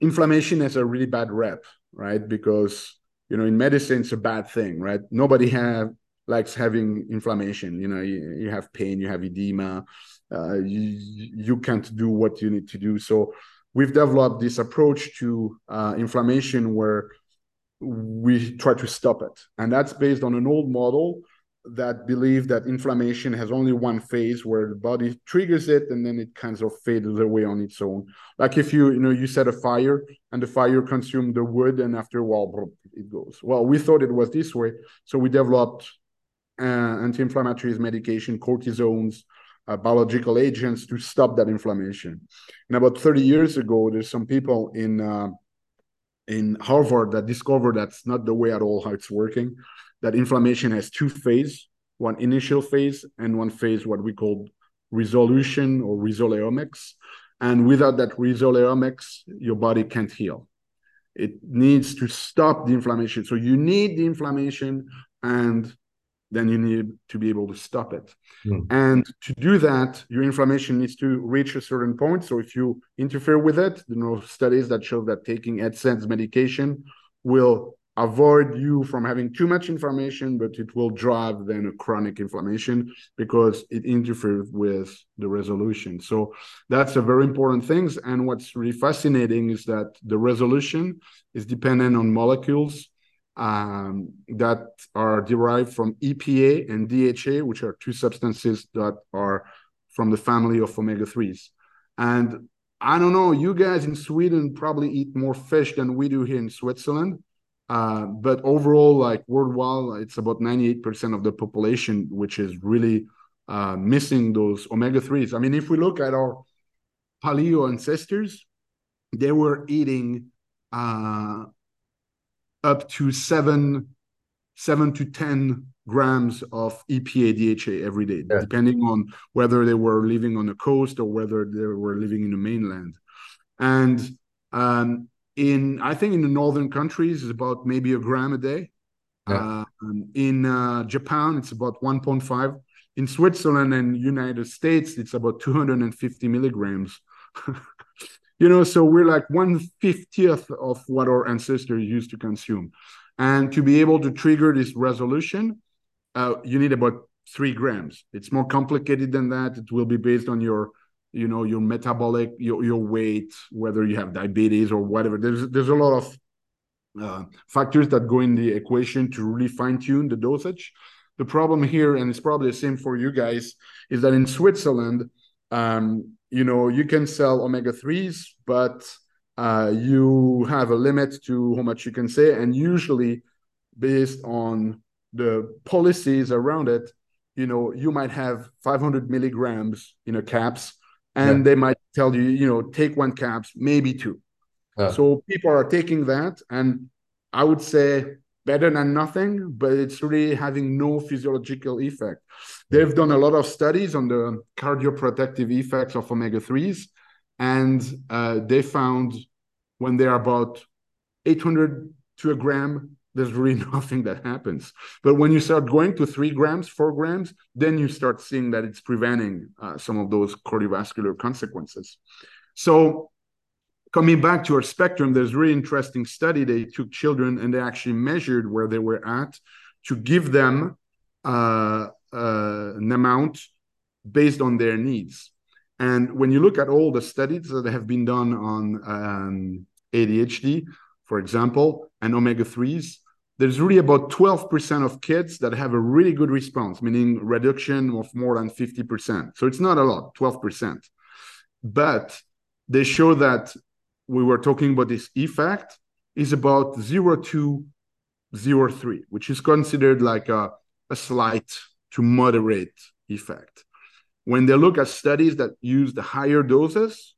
inflammation has a really bad rep right? Because you know in medicine it's a bad thing right nobody have likes having inflammation. You know, you, you have pain, you have edema, uh, you, you can't do what you need to do. So we've developed this approach to uh, inflammation where we try to stop it. And that's based on an old model that believe that inflammation has only one phase where the body triggers it and then it kind of fades away on its own. Like if you, you know, you set a fire and the fire consumed the wood and after a while it goes. Well, we thought it was this way. So we developed uh, anti-inflammatories medication, cortisones, uh, biological agents to stop that inflammation. And about 30 years ago, there's some people in uh, in Harvard that discovered that's not the way at all how it's working. That inflammation has two phases: one initial phase and one phase what we call resolution or rhizoleomics. And without that rhizoleomics, your body can't heal. It needs to stop the inflammation. So you need the inflammation and then you need to be able to stop it. Mm. And to do that, your inflammation needs to reach a certain point. So if you interfere with it, you know studies that show that taking NSAIDs medication will avoid you from having too much inflammation, but it will drive then a chronic inflammation because it interferes with the resolution. So that's a very important thing. And what's really fascinating is that the resolution is dependent on molecules um, that are derived from EPA and DHA, which are two substances that are from the family of omega 3s. And I don't know, you guys in Sweden probably eat more fish than we do here in Switzerland. Uh, but overall, like worldwide, it's about 98% of the population, which is really uh, missing those omega 3s. I mean, if we look at our paleo ancestors, they were eating uh, up to seven seven to ten grams of EPA DHA every day, yeah. depending on whether they were living on the coast or whether they were living in the mainland. And um, in I think in the northern countries, it's about maybe a gram a day. Yeah. Uh, in uh, Japan, it's about 1.5. In Switzerland and United States, it's about 250 milligrams. you know so we're like one fiftieth of what our ancestors used to consume and to be able to trigger this resolution uh, you need about three grams it's more complicated than that it will be based on your you know your metabolic your, your weight whether you have diabetes or whatever. There's there's a lot of uh, factors that go in the equation to really fine tune the dosage. The problem here and it's probably the same for you guys is that in switzerland um, you know you can sell omega 3s but uh, you have a limit to how much you can say. And usually based on the policies around it you know you might have 500 milligrams in a caps and yeah. they might tell you you know take one caps maybe two so people are taking that and i would say better than nothing, but it's really having no physiological effect. They've done a lot of studies on the cardioprotective effects of omega 3s, and uh, they found when they're about 800 to a gram, there's really nothing that happens. But when you start going to three grams, four grams, then you start seeing that it's preventing uh, some of those cardiovascular consequences. So coming back to our spectrum, there's really interesting study. They took children and they actually measured where they were at to give them uh, uh, an amount based on their needs. And when you look at all the studies that have been done on um, ADHD, for example, and omega 3s, there's really about 12% of kids that have a really good response, meaning reduction of more than 50%. So it's not a lot, 12%. But they show that we were talking about this effect is about 0 to 0.3, which is considered like a, a slight to moderate effect. When they look at studies that use the higher doses,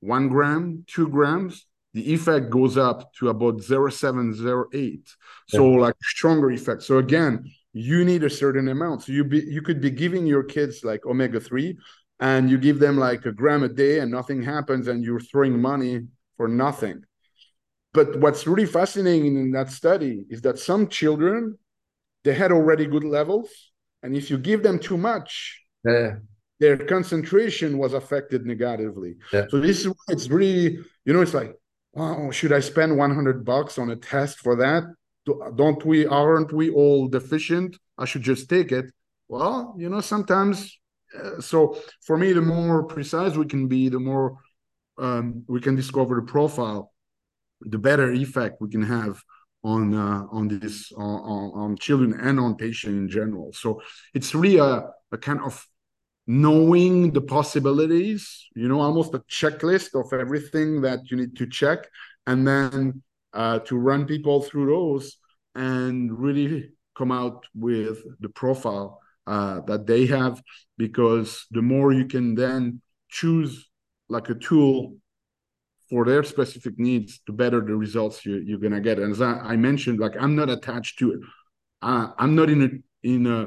one gram, two grams, the effect goes up to about 0.708. So yeah. like stronger effect. So again, you need a certain amount. So you be you could be giving your kids like omega 3 and you give them like a gram a day and nothing happens and you're throwing money for nothing. But what's really fascinating in that study is that some children they had already good levels and if you give them too much yeah. their concentration was affected negatively. Yeah. So this is why it's really you know it's like wow should I spend 100 bucks on a test for that? Don't we aren't we all deficient? I should just take it. Well, you know sometimes uh, so for me, the more precise we can be, the more um, we can discover the profile, the better effect we can have on uh, on this on, on children and on patient in general. So it's really a, a kind of knowing the possibilities, you know, almost a checklist of everything that you need to check, and then uh, to run people through those and really come out with the profile uh, that they have because the more you can then choose like a tool for their specific needs the better the results you, you're gonna get. And as I, I mentioned like i'm not attached to it. Uh, i'm not in a in a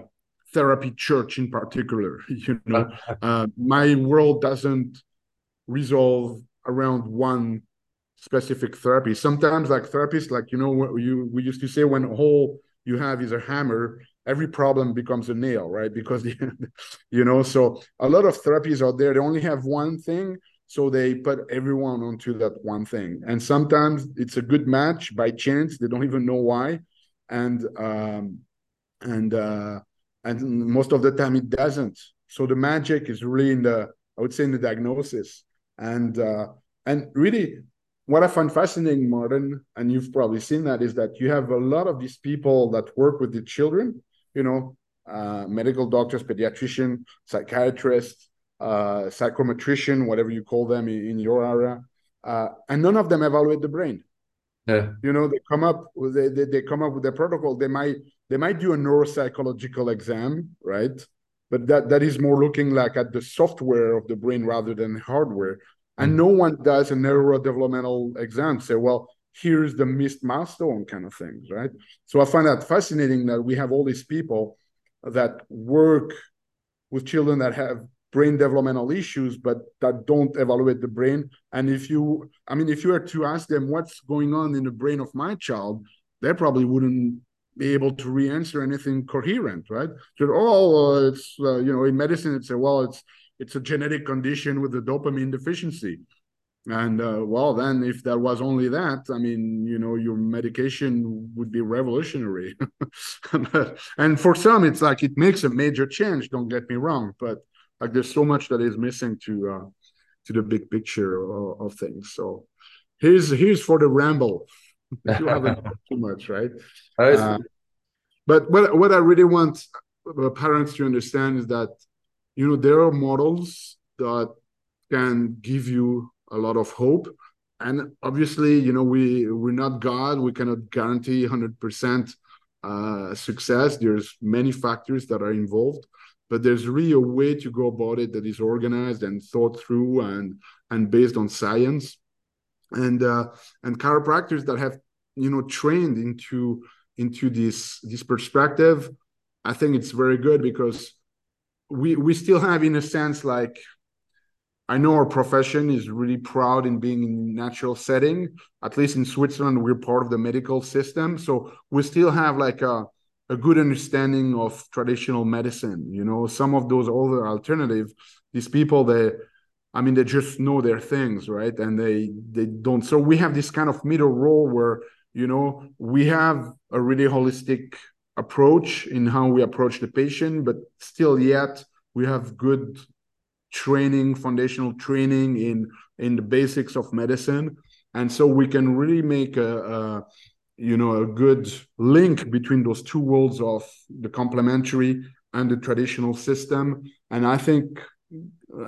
therapy church in particular you know uh, my world doesn't resolve around one specific therapy sometimes like therapists like you know you we used to say when all you have is a hammer every problem becomes a nail, right? Because you know, so a lot of therapies out there they only have one thing, so they put everyone onto that one thing, and sometimes it's a good match by chance. They don't even know why, and um, and uh, and most of the time it doesn't. So the magic is really in the I would say in the diagnosis, and uh, and really what I find fascinating, Martin, and you've probably seen that, is that you have a lot of these people that work with the children you know, uh, medical doctors, pediatrician, psychiatrists, uh, psychometrician, whatever you call them in, in your area, uh, and none of them evaluate the brain. Yeah. You know, they come up with they, they, they come up with their protocol. They might they might do a neuropsychological exam, right? But that that is more looking like at the software of the brain rather than hardware. And mm. no one does a neurodevelopmental exam. Say, well, here's the missed milestone kind of things, right? So I find that fascinating that we have all these people that work with children that have brain developmental issues, but that don't evaluate the brain. And if you, I mean, if you were to ask them what's going on in the brain of my child, they probably wouldn't be able to re-answer anything coherent, right? So, oh, it's uh, you know, in medicine, it's a well, it's it's a genetic condition with a dopamine deficiency. And uh, well then if there was only that i mean you know your medication would be revolutionary. And for some it's like it makes a major change don't get me wrong but like there's so much that is missing to uh to the big picture of, of things. So here's here's for the ramble you haven't too much right uh, but what what i really want parents to understand is that you know there are models that can give you a lot of hope. And obviously, you know, we we're not God. We cannot guarantee 100% uh, success. There's many factors that are involved, but there's really a way to go about it that is organized and thought through and and based on science. And uh, and chiropractors that have you know trained into into this this perspective, I think it's very good because we we still have in a sense like I know our profession is really proud in being in natural setting. At least in Switzerland, we're part of the medical system, so we still have like a a good understanding of traditional medicine. You know, some of those other alternative, these people they I mean, they just know their things, right? And they they don't. So we have this kind of middle role where you know we have a really holistic approach in how we approach the patient, but still yet we have good training, foundational training in in the basics of medicine, and so we can really make a, a you know a good link between those two worlds of the complementary and the traditional system. And I think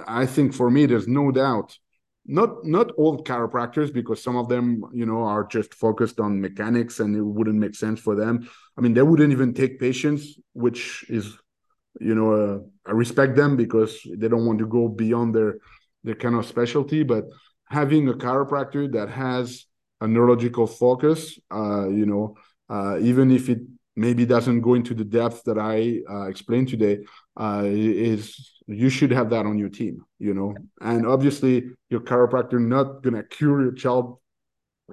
I think for me, there's no doubt. Not not all chiropractors, because some of them, you know, are just focused on mechanics, and it wouldn't make sense for them. I mean, they wouldn't even take patients, which is, you know, uh, I respect them because they don't want to go beyond their their kind of specialty. But having a chiropractor that has a neurological focus, uh, you know, uh, even if it maybe doesn't go into the depth that I uh, explained today, uh, is you should have that on your team, you know. And obviously, your chiropractor not gonna cure your child,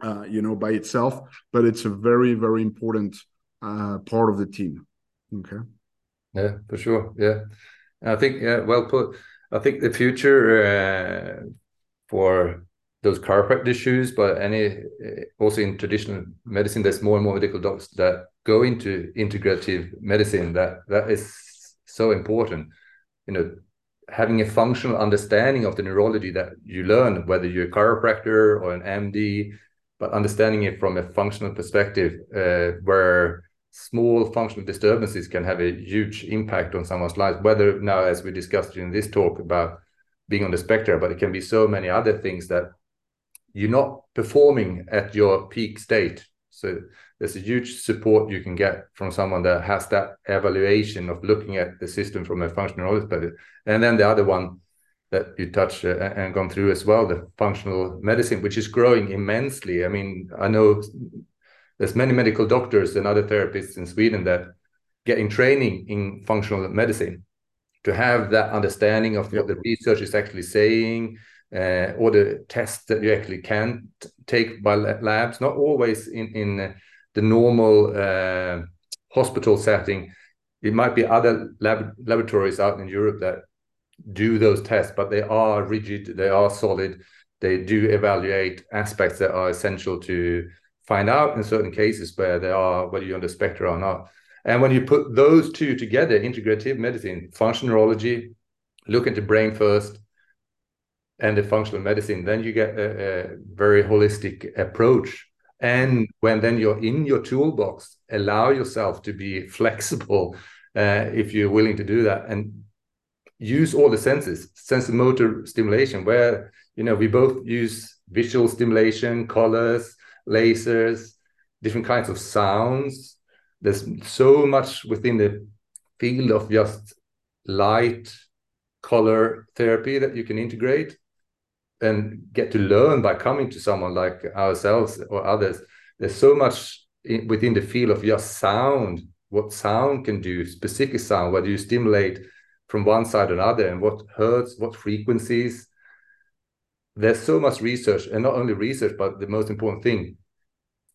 uh, you know, by itself, but it's a very, very important uh, part of the team. Okay. Yeah, for sure. Yeah, I think yeah, well put. I think the future uh, for those chiropractic issues, but any uh, also in traditional medicine, there's more and more medical doctors that go into integrative medicine. That that is so important you know having a functional understanding of the neurology that you learn whether you're a chiropractor or an md but understanding it from a functional perspective uh, where small functional disturbances can have a huge impact on someone's life whether now as we discussed in this talk about being on the spectrum but it can be so many other things that you're not performing at your peak state so there's a huge support you can get from someone that has that evaluation of looking at the system from a functional perspective. And then the other one that you touched uh, and gone through as well, the functional medicine, which is growing immensely. I mean, I know there's many medical doctors and other therapists in Sweden that getting training in functional medicine to have that understanding of what the research is actually saying, uh, or the tests that you actually can take by labs, not always in in the normal uh, hospital setting. It might be other lab laboratories out in Europe that do those tests, but they are rigid, they are solid, they do evaluate aspects that are essential to find out in certain cases where they are, whether you're on the spectrum or not. And when you put those two together, integrative medicine, functional neurology, look into brain first, and the functional medicine, then you get a, a very holistic approach. And when then you're in your toolbox allow yourself to be flexible uh, if you're willing to do that and use all the senses sensory motor stimulation where you know we both use visual stimulation colors lasers different kinds of sounds. There's so much within the field of just light color therapy that you can integrate and get to learn by coming to someone like ourselves or others. There's so much in, within the field of just sound, what sound can do, specific sound, whether you stimulate from one side or another, and what hertz, what frequencies. There's so much research, and not only research, but the most important thing,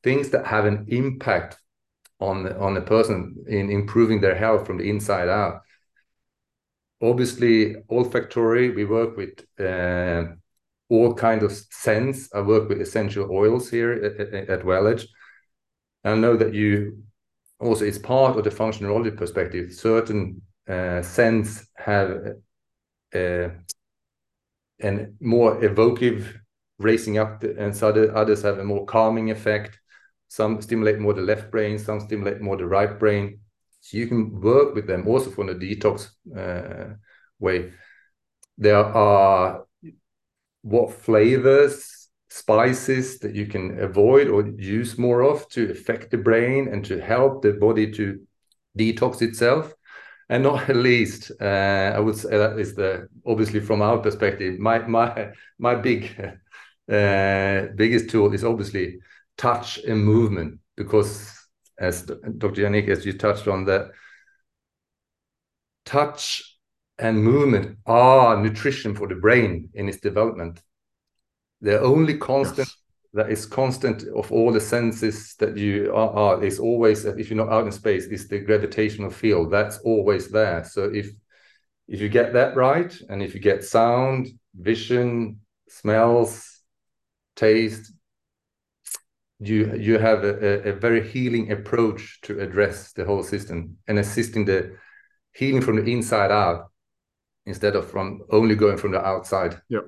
things that have an impact on on a person in improving their health from the inside out. Obviously, olfactory, we work with uh, all kinds of scents. I work with essential oils here at, at, Welledge. I know that you also, it's part of the functional neurology perspective. Certain uh, scents have uh, and more evocative, raising up, the, and so other, others have a more calming effect. Some stimulate more the left brain, some stimulate more the right brain. So you can work with them also from the detox uh, way. There are what flavors, spices that you can avoid or use more of to affect the brain and to help the body to detox itself. And not least, uh, I would say that is the obviously from our perspective, my my my big uh, biggest tool is obviously touch and movement because as Dr. Yannick, as you touched on that, touch and movement are nutrition for the brain in its development. The only constant yes. that is constant of all the senses that you are, are is always, if you're not out in space, is the gravitational field. That's always there. So if if you get that right, and if you get sound, vision, smells, taste. You you have a, a very healing approach to address the whole system and assisting the healing from the inside out instead of from only going from the outside. Yeah.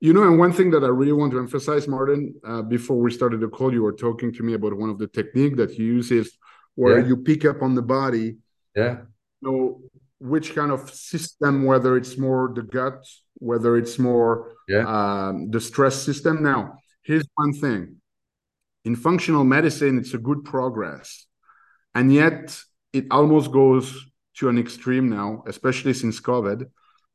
You know, and one thing that I really want to emphasize, Martin, uh, before we started the call, you were talking to me about one of the technique that you use is where yeah. you pick up on the body. Yeah. Know which kind of system, whether it's more the gut, whether it's more yeah. um, the stress system. Now, here's one thing: in functional medicine, it's a good progress, and yet it almost goes to an extreme now, especially since COVID,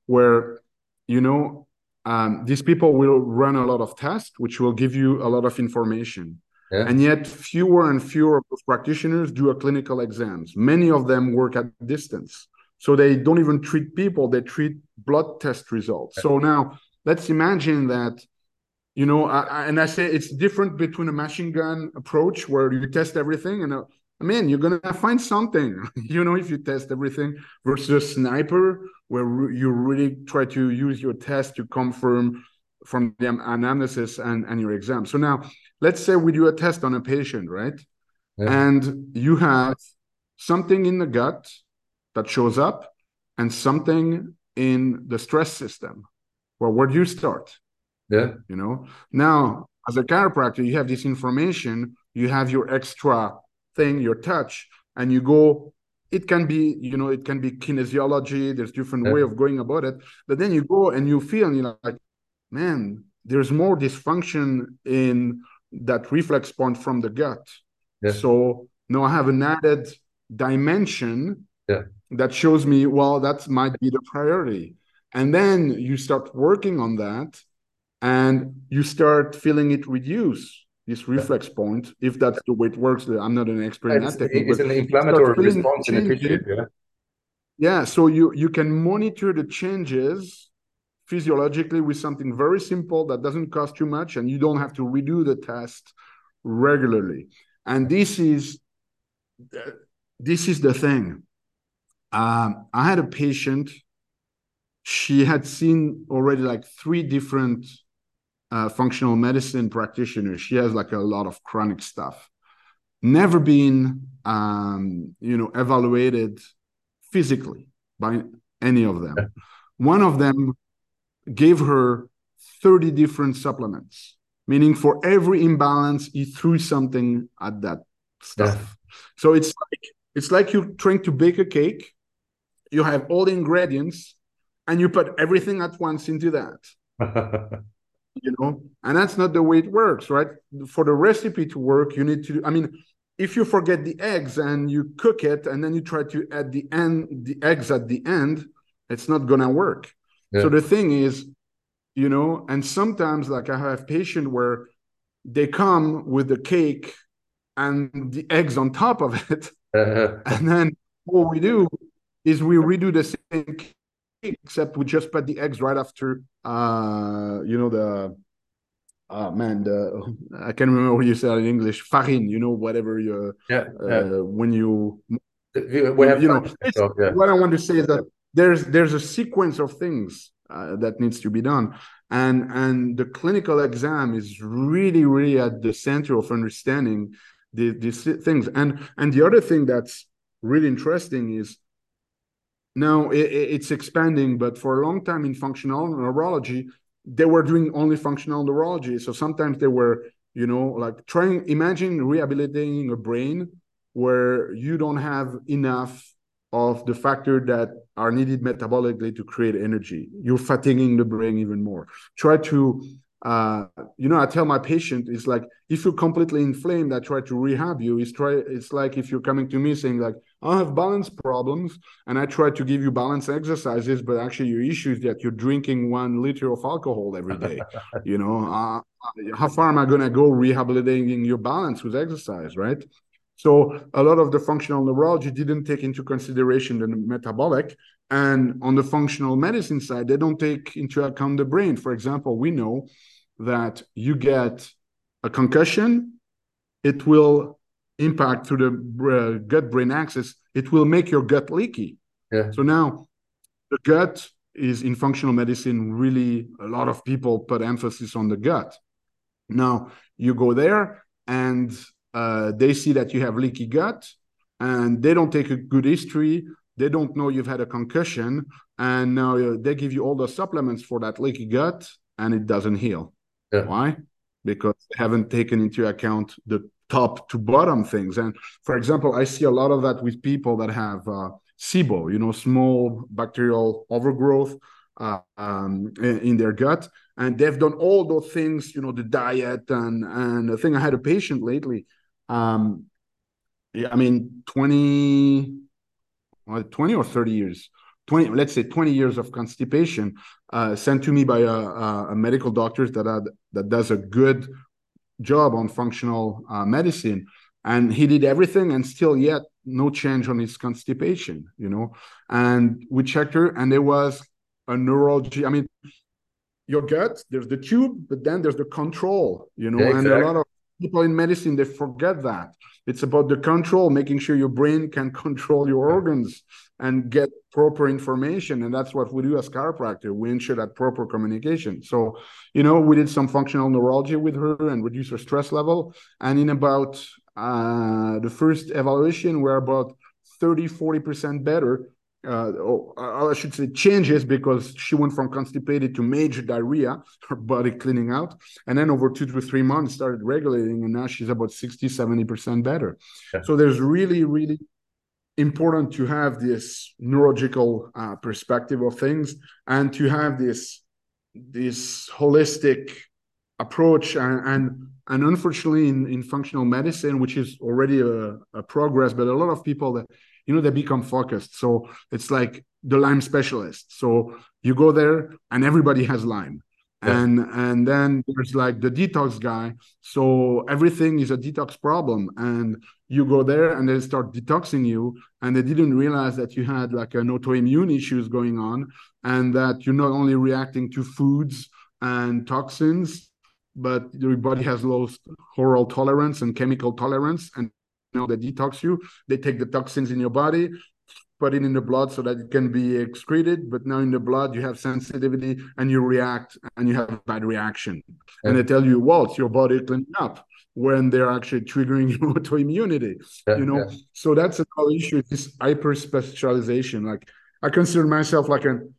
where you know um, these people will run a lot of tests, which will give you a lot of information. Yeah. And yet, fewer and fewer of those practitioners do a clinical exams. Many of them work at distance. So they don't even treat people, they treat blood test results. So now let's imagine that, you know, I, and I say it's different between a machine gun approach where you test everything and a, I mean, you're gonna find something, you know, if you test everything versus a sniper where you really try to use your test to confirm from the analysis and, and your exam. So now let's say we do a test on a patient, right? Yeah. And you have something in the gut that shows up and something in the stress system. Well, where do you start? Yeah. You know, now as a chiropractor, you have this information, you have your extra thing, your touch, and you go. It can be, you know, it can be kinesiology. There's different yeah. way of going about it. But then you go and you feel, and you're like, man, there's more dysfunction in that reflex point from the gut. Yeah. So now I have an added dimension yeah. that shows me, well, that might be the priority. And then you start working on that and you start feeling it reduce this reflex point, if that's the way it works. I'm not an expert in that technique. It's an inflammatory response in the tissue. Yeah. Yeah. So you you can monitor the changes physiologically with something very simple that doesn't cost too much and you don't have to redo the test regularly and this is this is the thing um, i had a patient she had seen already like three different uh, functional medicine practitioner. she has like a lot of chronic stuff never been um, you know evaluated physically by any of them one of them gave her 30 different supplements, meaning for every imbalance, he threw something at that stuff. Yeah. So it's like it's like you're trying to bake a cake. You have all the ingredients and you put everything at once into that. you know, and that's not the way it works, right? For the recipe to work, you need to, I mean, if you forget the eggs and you cook it and then you try to add the end the eggs at the end, it's not gonna work. So the thing is, you know, and sometimes like I have patient where they come with the cake and the eggs on top of it, and then what we do is we redo the same except we just put the eggs right after, uh, you know, the oh man, the I can't remember what you said in English. Farine, you know, whatever you yeah, uh, yeah. when you we have you know yeah. what I want to say is that there's there's a sequence of things uh, that needs to be done and and the clinical exam is really really at the center of understanding the, these things and and the other thing that's really interesting is now it, it's expanding but for a long time in functional neurology they were doing only functional neurology so sometimes they were you know like trying imagine rehabilitating a brain where you don't have enough of the factor that are needed metabolically to create energy. You're fatiguing the brain even more. Try to, uh, you know, I tell my patient, it's like if you're completely inflamed, I try to rehab you. It's try. It's like if you're coming to me saying like, I have balance problems, and I try to give you balance exercises, but actually your issue is that you're drinking one liter of alcohol every day. you know, uh, how far am I going to go rehabilitating your balance with exercise, right? So a lot of the functional neurology didn't take into consideration the metabolic. And on the functional medicine side, they don't take into account the brain. For example, we know that you get a concussion, it will impact through the uh, gut brain axis, it will make your gut leaky. Yeah. So now the gut is in functional medicine really a lot of people put emphasis on the gut now you go there and uh, they see that you have leaky gut and they don't take a good history they don't know you've had a concussion and now uh, they give you all the supplements for that leaky gut and it doesn't heal yeah. why because they haven't taken into account the top to bottom things and for example i see a lot of that with people that have uh, SIBO, you know, small bacterial overgrowth uh, um, in their gut, and they've done all those things, you know, the diet and and I think I had a patient lately. Um, yeah, I mean, 20, 20 or 30 years, 20, let's say 20 years of constipation uh, sent to me by a, a, medical doctor that had, that does a good job on functional uh, medicine. And he did everything and still yet no change on his constipation, you know. And we checked her, and there was a neurology. I mean, your gut, there's the tube, but then there's the control, you know. Yeah, exactly. And a lot of people in medicine they forget that. It's about the control, making sure your brain can control your organs and get proper information. And that's what we do as chiropractor. We ensure that proper communication. So, you know, we did some functional neurology with her and reduce her stress level. And in about uh, the first evaluation we're about 30, 40% better. Uh, or, uh, I should say changes because she went from constipated to major diarrhea, her body cleaning out. And then over two to three months started regulating, and now she's about 60, 70% better. Yeah. So there's really, really important to have this neurological uh, perspective of things and to have this this holistic approach and, and and unfortunately in, in functional medicine which is already a, a, progress but a lot of people that you know they become focused. So it's like the lyme specialist. So you go there and everybody has lyme and and then there's like the detox guy. So everything is a detox problem. And you go there and they start detoxing you. And they didn't realize that you had like an autoimmune issues going on and that you're not only reacting to foods and toxins but your body has lost oral tolerance and chemical tolerance. And you know they detox you. They take the toxins in your body put it in the blood so that it can be excreted but now in the blood you have sensitivity and you react and you have a bad reaction yeah. and they tell you well it's your body cleaning up when they're actually triggering your autoimmunity yeah, you know yeah. so that's another issue this hyper specialization like i consider myself like an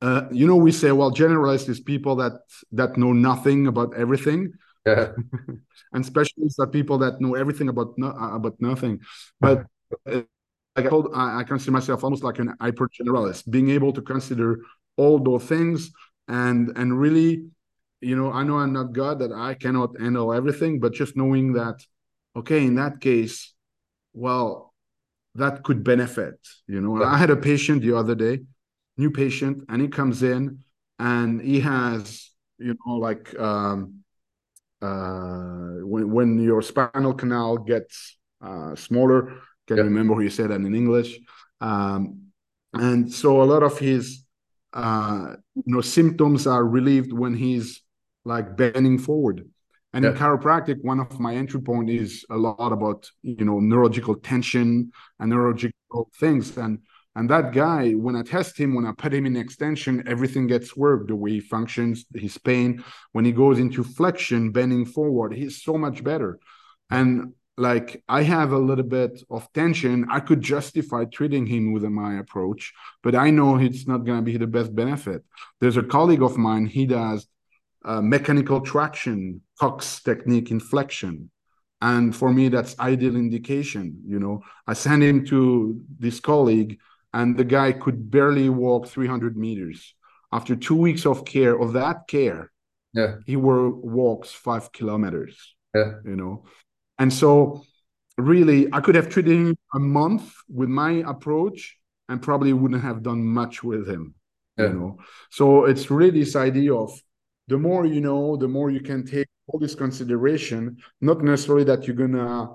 uh, you know, we say, well, generalists is people that that know nothing about everything. Yeah. and specialists are people that know everything about no, about nothing. But uh, I told, I, I consider myself almost like an hyper generalist, being able to consider all those things and and really, you know, I know I'm not God that I cannot handle everything, but just knowing that, okay, in that case, well, that could benefit. You know, yeah. I had a patient the other day new patient and he comes in and he has you know like um, uh, when when your spinal canal gets uh, smaller can yep. remember who you said that in english um, and so a lot of his uh, you know symptoms are relieved when he's like bending forward and in chiropractic one of my entry point is a lot about you know neurological tension and neurological things and and that guy, when I test him, when I put him in extension, everything gets worked the way he functions, his pain. When he goes into flexion, bending forward, he's so much better. And like I have a little bit of tension, I could justify treating him with my approach, but I know it's not going to be the best benefit. There's a colleague of mine, he does uh, mechanical traction, Cox technique inflection. And for me, that's ideal indication. You know, I send him to this colleague and the guy could barely walk 300 meters. After two weeks of care, of that care, yeah, he were walks five kilometers. Yeah, you know, and so really, I could have treated him a month with my approach, and probably wouldn't have done much with him. Yeah. You know, so it's really this idea of the more you know, the more you can take all this consideration. Not necessarily that you're gonna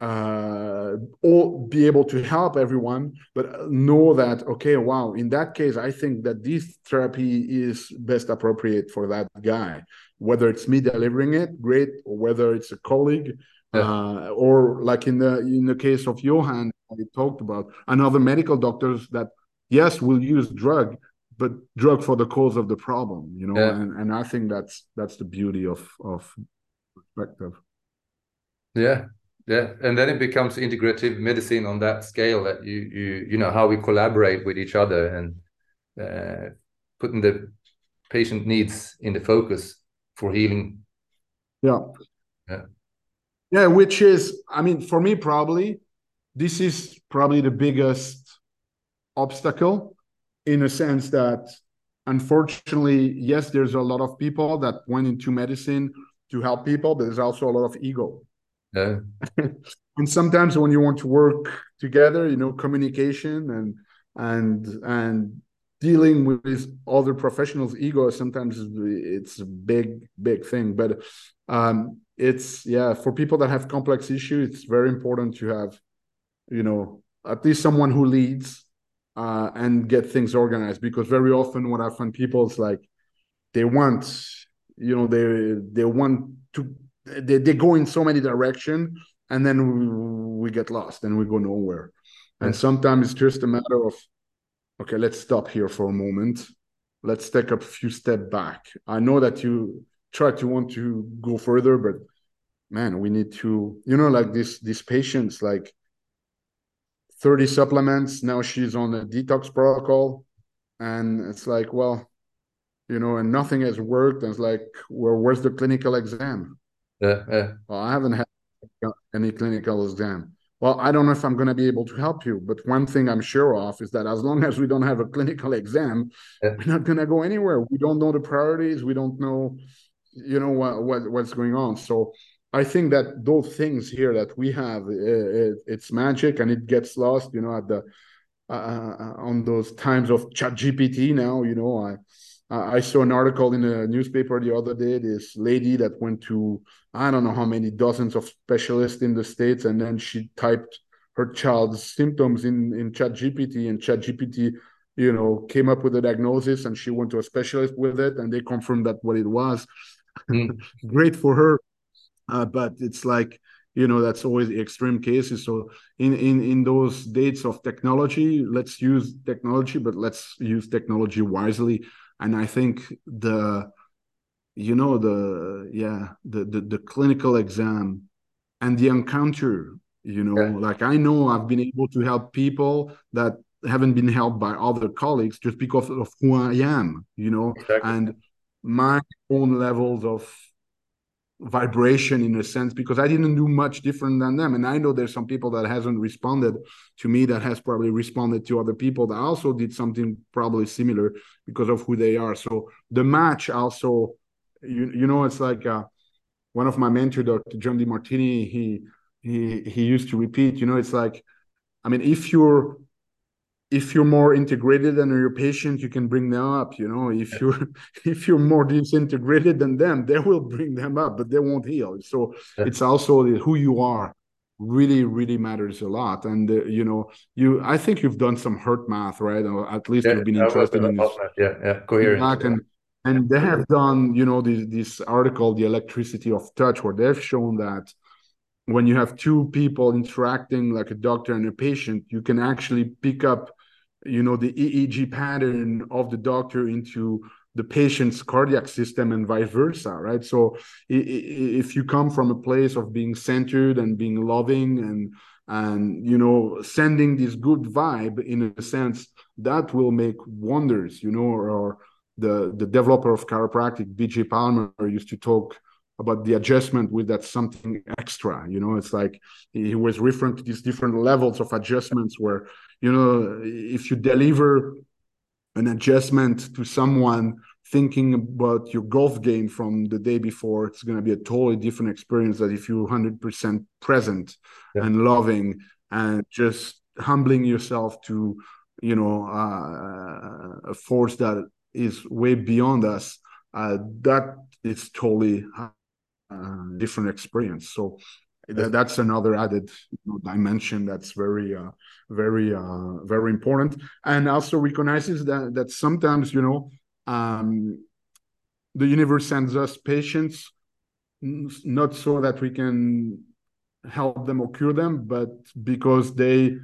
uh, or be able to help everyone, but know that okay, wow, in that case, I think that this therapy is best appropriate for that guy. Whether it's me delivering it, great, or whether it's a colleague, yeah. uh, or like in the in the case of Johan, I talked about, another medical doctors that yes we'll use drug but drug for the cause of the problem you know Yeah. and, and i think that's that's the beauty of of perspective Yeah, yeah, and then it becomes integrative medicine on that scale that you you you know how we collaborate with each other and uh, putting the patient needs in the focus for healing. yeah Yeah. yeah which is i mean for me probably this is probably the biggest obstacle in a sense that unfortunately yes there's a lot of people that went into medicine to help people but there's also a lot of ego Yeah, and sometimes when you want to work together you know communication and and and dealing with other professionals ego sometimes it's a big big thing. But um it's yeah for people that have complex issues it's very important to have you know at least someone who leads uh and get things organized. Because very often what i find people is like they want you know they they want to they, they go in so many direction and then we, we get lost and we go nowhere. And sometimes it's just a matter of okay let's stop here for a moment. Let's take a few step back. I know that you try to want to go further but man we need to you know like this these patients like 30 supplements. Now she's on a detox protocol and it's like well you know and nothing has worked. And it's like well where's the clinical exam yeah, yeah, well i haven't had any clinical exam. Well i don't know if i'm going to be able to help you but one thing i'm sure of is that as long as we don't have a clinical exam Yeah. we're not going to go anywhere. We don't know the priorities. We don't know you know what, what what's going on. So i think that those things here that we have uh, it, it's magic and it gets lost you know at the uh, on those times of chat gpt now you know i I saw an article in a newspaper the other day. This lady that went to I don't know how many dozens of specialists in the states, and then she typed her child's symptoms in in ChatGPT, and ChatGPT, you know, came up with a diagnosis, and she went to a specialist with it, and they confirmed that what it was. Mm. Great for her, uh, but it's like you know that's always the extreme cases. So in in in those dates of technology, let's use technology, but let's use technology wisely and i think the you know the yeah the the, the clinical exam and the encounter you know Yeah. like i know i've been able to help people that haven't been helped by other colleagues just because of who i am you know exactly. and my own levels of vibration in a sense because i didn't do much different than them. And i know there's some people that hasn't responded to me that has probably responded to other people that also did something probably similar because of who they are. So the match also you, you know it's like uh, one of my mentor dr john demartini he he he used to repeat you know it's like i mean if you're if you're more integrated than your patient you can bring them up you know if you're if you're more disintegrated than them they will bring them up but they won't heal so Yeah. it's also the, who you are really really matters a lot and uh, you know you i think you've done some HeartMath right or at least Yeah, you've been interested in this. Yeah, yeah, coherent. back and and they have done you know this this article the electricity of touch where they've shown that when you have two people interacting like a doctor and a patient you can actually pick up you know the eeg pattern of the doctor into the patient's cardiac system and vice versa right? So if you come from a place of being centered and being loving and and you know sending this good vibe in a sense that will make wonders you know or, or the the developer of chiropractic bj palmer used to talk about the adjustment with that something extra you know? It's like he was referring to these different levels of adjustments where you know if you deliver an adjustment to someone thinking about your golf game from the day before it's going to be a totally different experience than if you're 100% present Yeah. and loving and just humbling yourself to you know uh, a force that is way beyond us uh, that is totally uh, different experience so that's another added dimension that's very uh, very uh, very important and also recognizes that that sometimes you know um, the universe sends us patients not so that we can help them or cure them but because they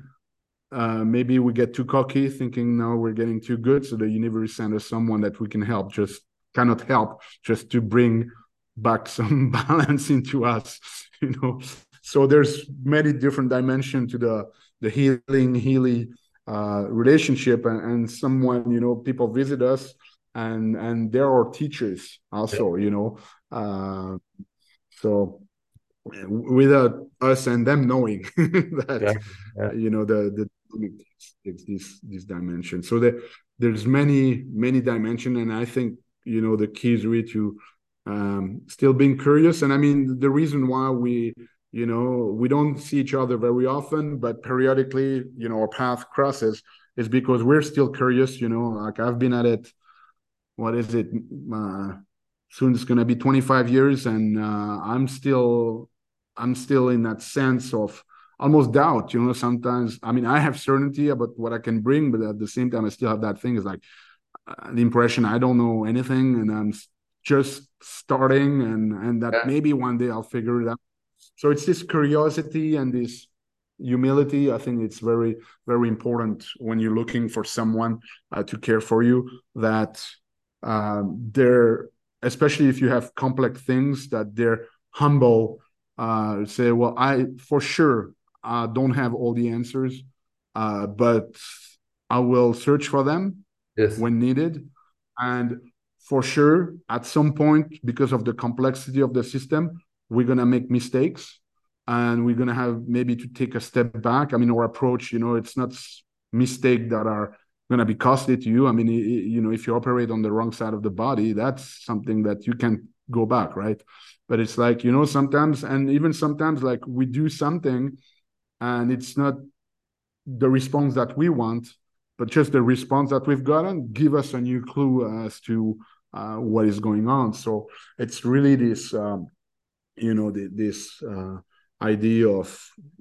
uh, maybe we get too cocky, thinking now we're getting too good. So the universe sends us someone that we can help, just cannot help, just to bring back some balance into us, you know. So there's many different dimensions to the the healing, healing uh, relationship, and, and someone, you know, people visit us, and and there are teachers also, yeah. you know. Uh, so without us and them knowing that yeah. Yeah. you know the the it's this this dimension so there, there's many many dimension and i think you know the key is really to um, still being curious. And i mean the reason why we you know we don't see each other very often but periodically you know our path crosses is because we're still curious you know like i've been at it what is it? Uh, soon it's going to be 25 years and uh, i'm still i'm still in that sense of almost doubt you know sometimes i mean i have certainty about what i can bring but at the same time i still have that thing is like uh, the impression i don't know anything and i'm just starting and and that yeah. maybe one day i'll figure it out so it's this curiosity and this humility i think it's very very important when you're looking for someone uh, to care for you that uh, they're especially if you have complex things that they're humble uh, say well i for sure uh, don't have all the answers, uh, but I will search for them yes. when needed. And for sure, at some point, because of the complexity of the system, we're gonna make mistakes, and we're gonna have maybe to take a step back. I mean, our approach, you know, it's not mistake that are gonna be costly to you. I mean, you know, if you operate on the wrong side of the body, that's something that you can go back, right? But it's like you know, sometimes, and even sometimes, like we do something and it's not the response that we want but just the response that we've gotten give us a new clue as to uh, what is going on. So it's really this um, you know the, this uh, idea of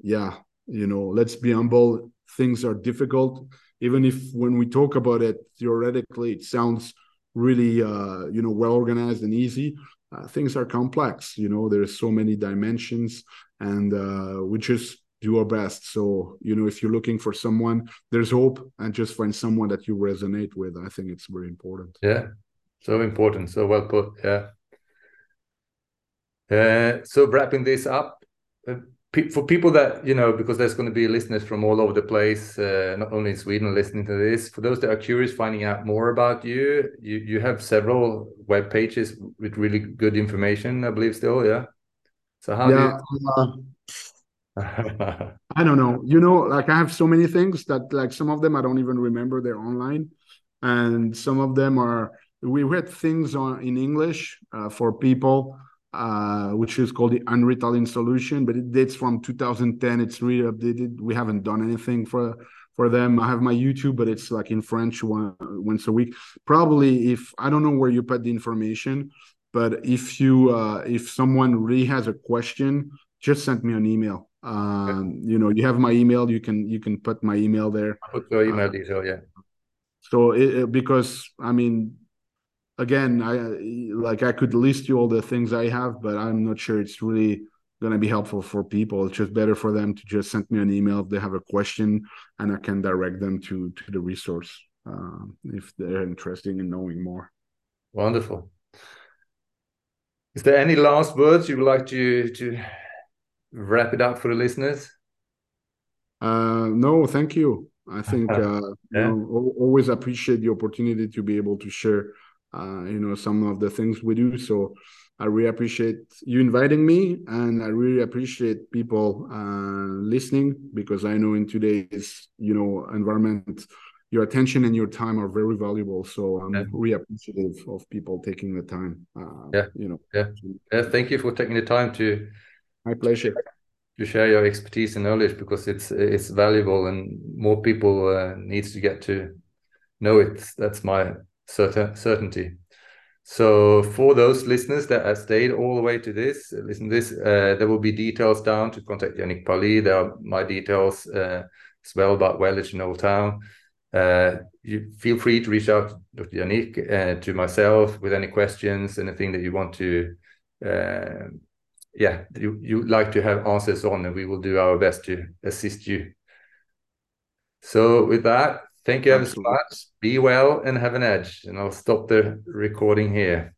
yeah you know let's be humble. Things are difficult. Even if when we talk about it theoretically it sounds really uh, you know well organized and easy uh, things are complex. You know there's so many dimensions and uh, we just do our best. So, you know, if you're looking for someone, there's hope and just find someone that you resonate with. I think it's very important. Yeah. So important. So well put. Yeah. Uh, so wrapping this up, uh, pe for people that, you know, because there's going to be listeners from all over the place, uh, not only in Sweden listening to this, for those that are curious, finding out more about you, you, you have several web pages with really good information, I believe still. Yeah. So how yeah, do you... I don't know. You know, like I have so many things that like some of them I don't even remember they're online, and some of them are we read things on in English uh, for people, uh, which is called the Unritalin solution, but it dates from 2010. It's really updated. We haven't done anything for for them. I have my YouTube, but it's like in French one, once a week. Probably if I don't know where you put the information, but if you uh, if someone really has a question, just send me an email um, you know you have my email you can you can put my email there. I'll put your email uh, detail yeah. So it, it, because i mean again i like i could list you all the things i have but i'm not sure it's really going to be helpful for people. It's just better for them to just send me an email if they have a question and i can direct them to to the resource uh, if they're interested in knowing more. Wonderful. Is there any last words you would like to to wrap it up for the listeners? Uh, no, thank you. I think uh, yeah. you know, always appreciate the opportunity to be able to share, uh, you know, some of the things we do. So I really appreciate you inviting me, and I really appreciate people uh, listening because I know in today's you know environment, your attention and your time are very valuable. So I'm yeah. really appreciative of people taking the time. Uh, yeah, you know. Yeah, yeah. Thank you for taking the time to my pleasure. To share your expertise and knowledge because it's it's valuable and more people uh, needs to get to know it. That's my certain certainty. So for those listeners that have stayed all the way to this, listen to this, uh, there will be details down to contact Yannick Pauli. There are my details uh, as well about Welledge Old Town. Uh, you feel free to reach out to Dr. Yannick, uh, to myself with any questions, anything that you want to uh, yeah you you like to have answers on and we will do our best to assist you So with that, thank you ever so much. Be well and have an edge. And I'll stop the recording here.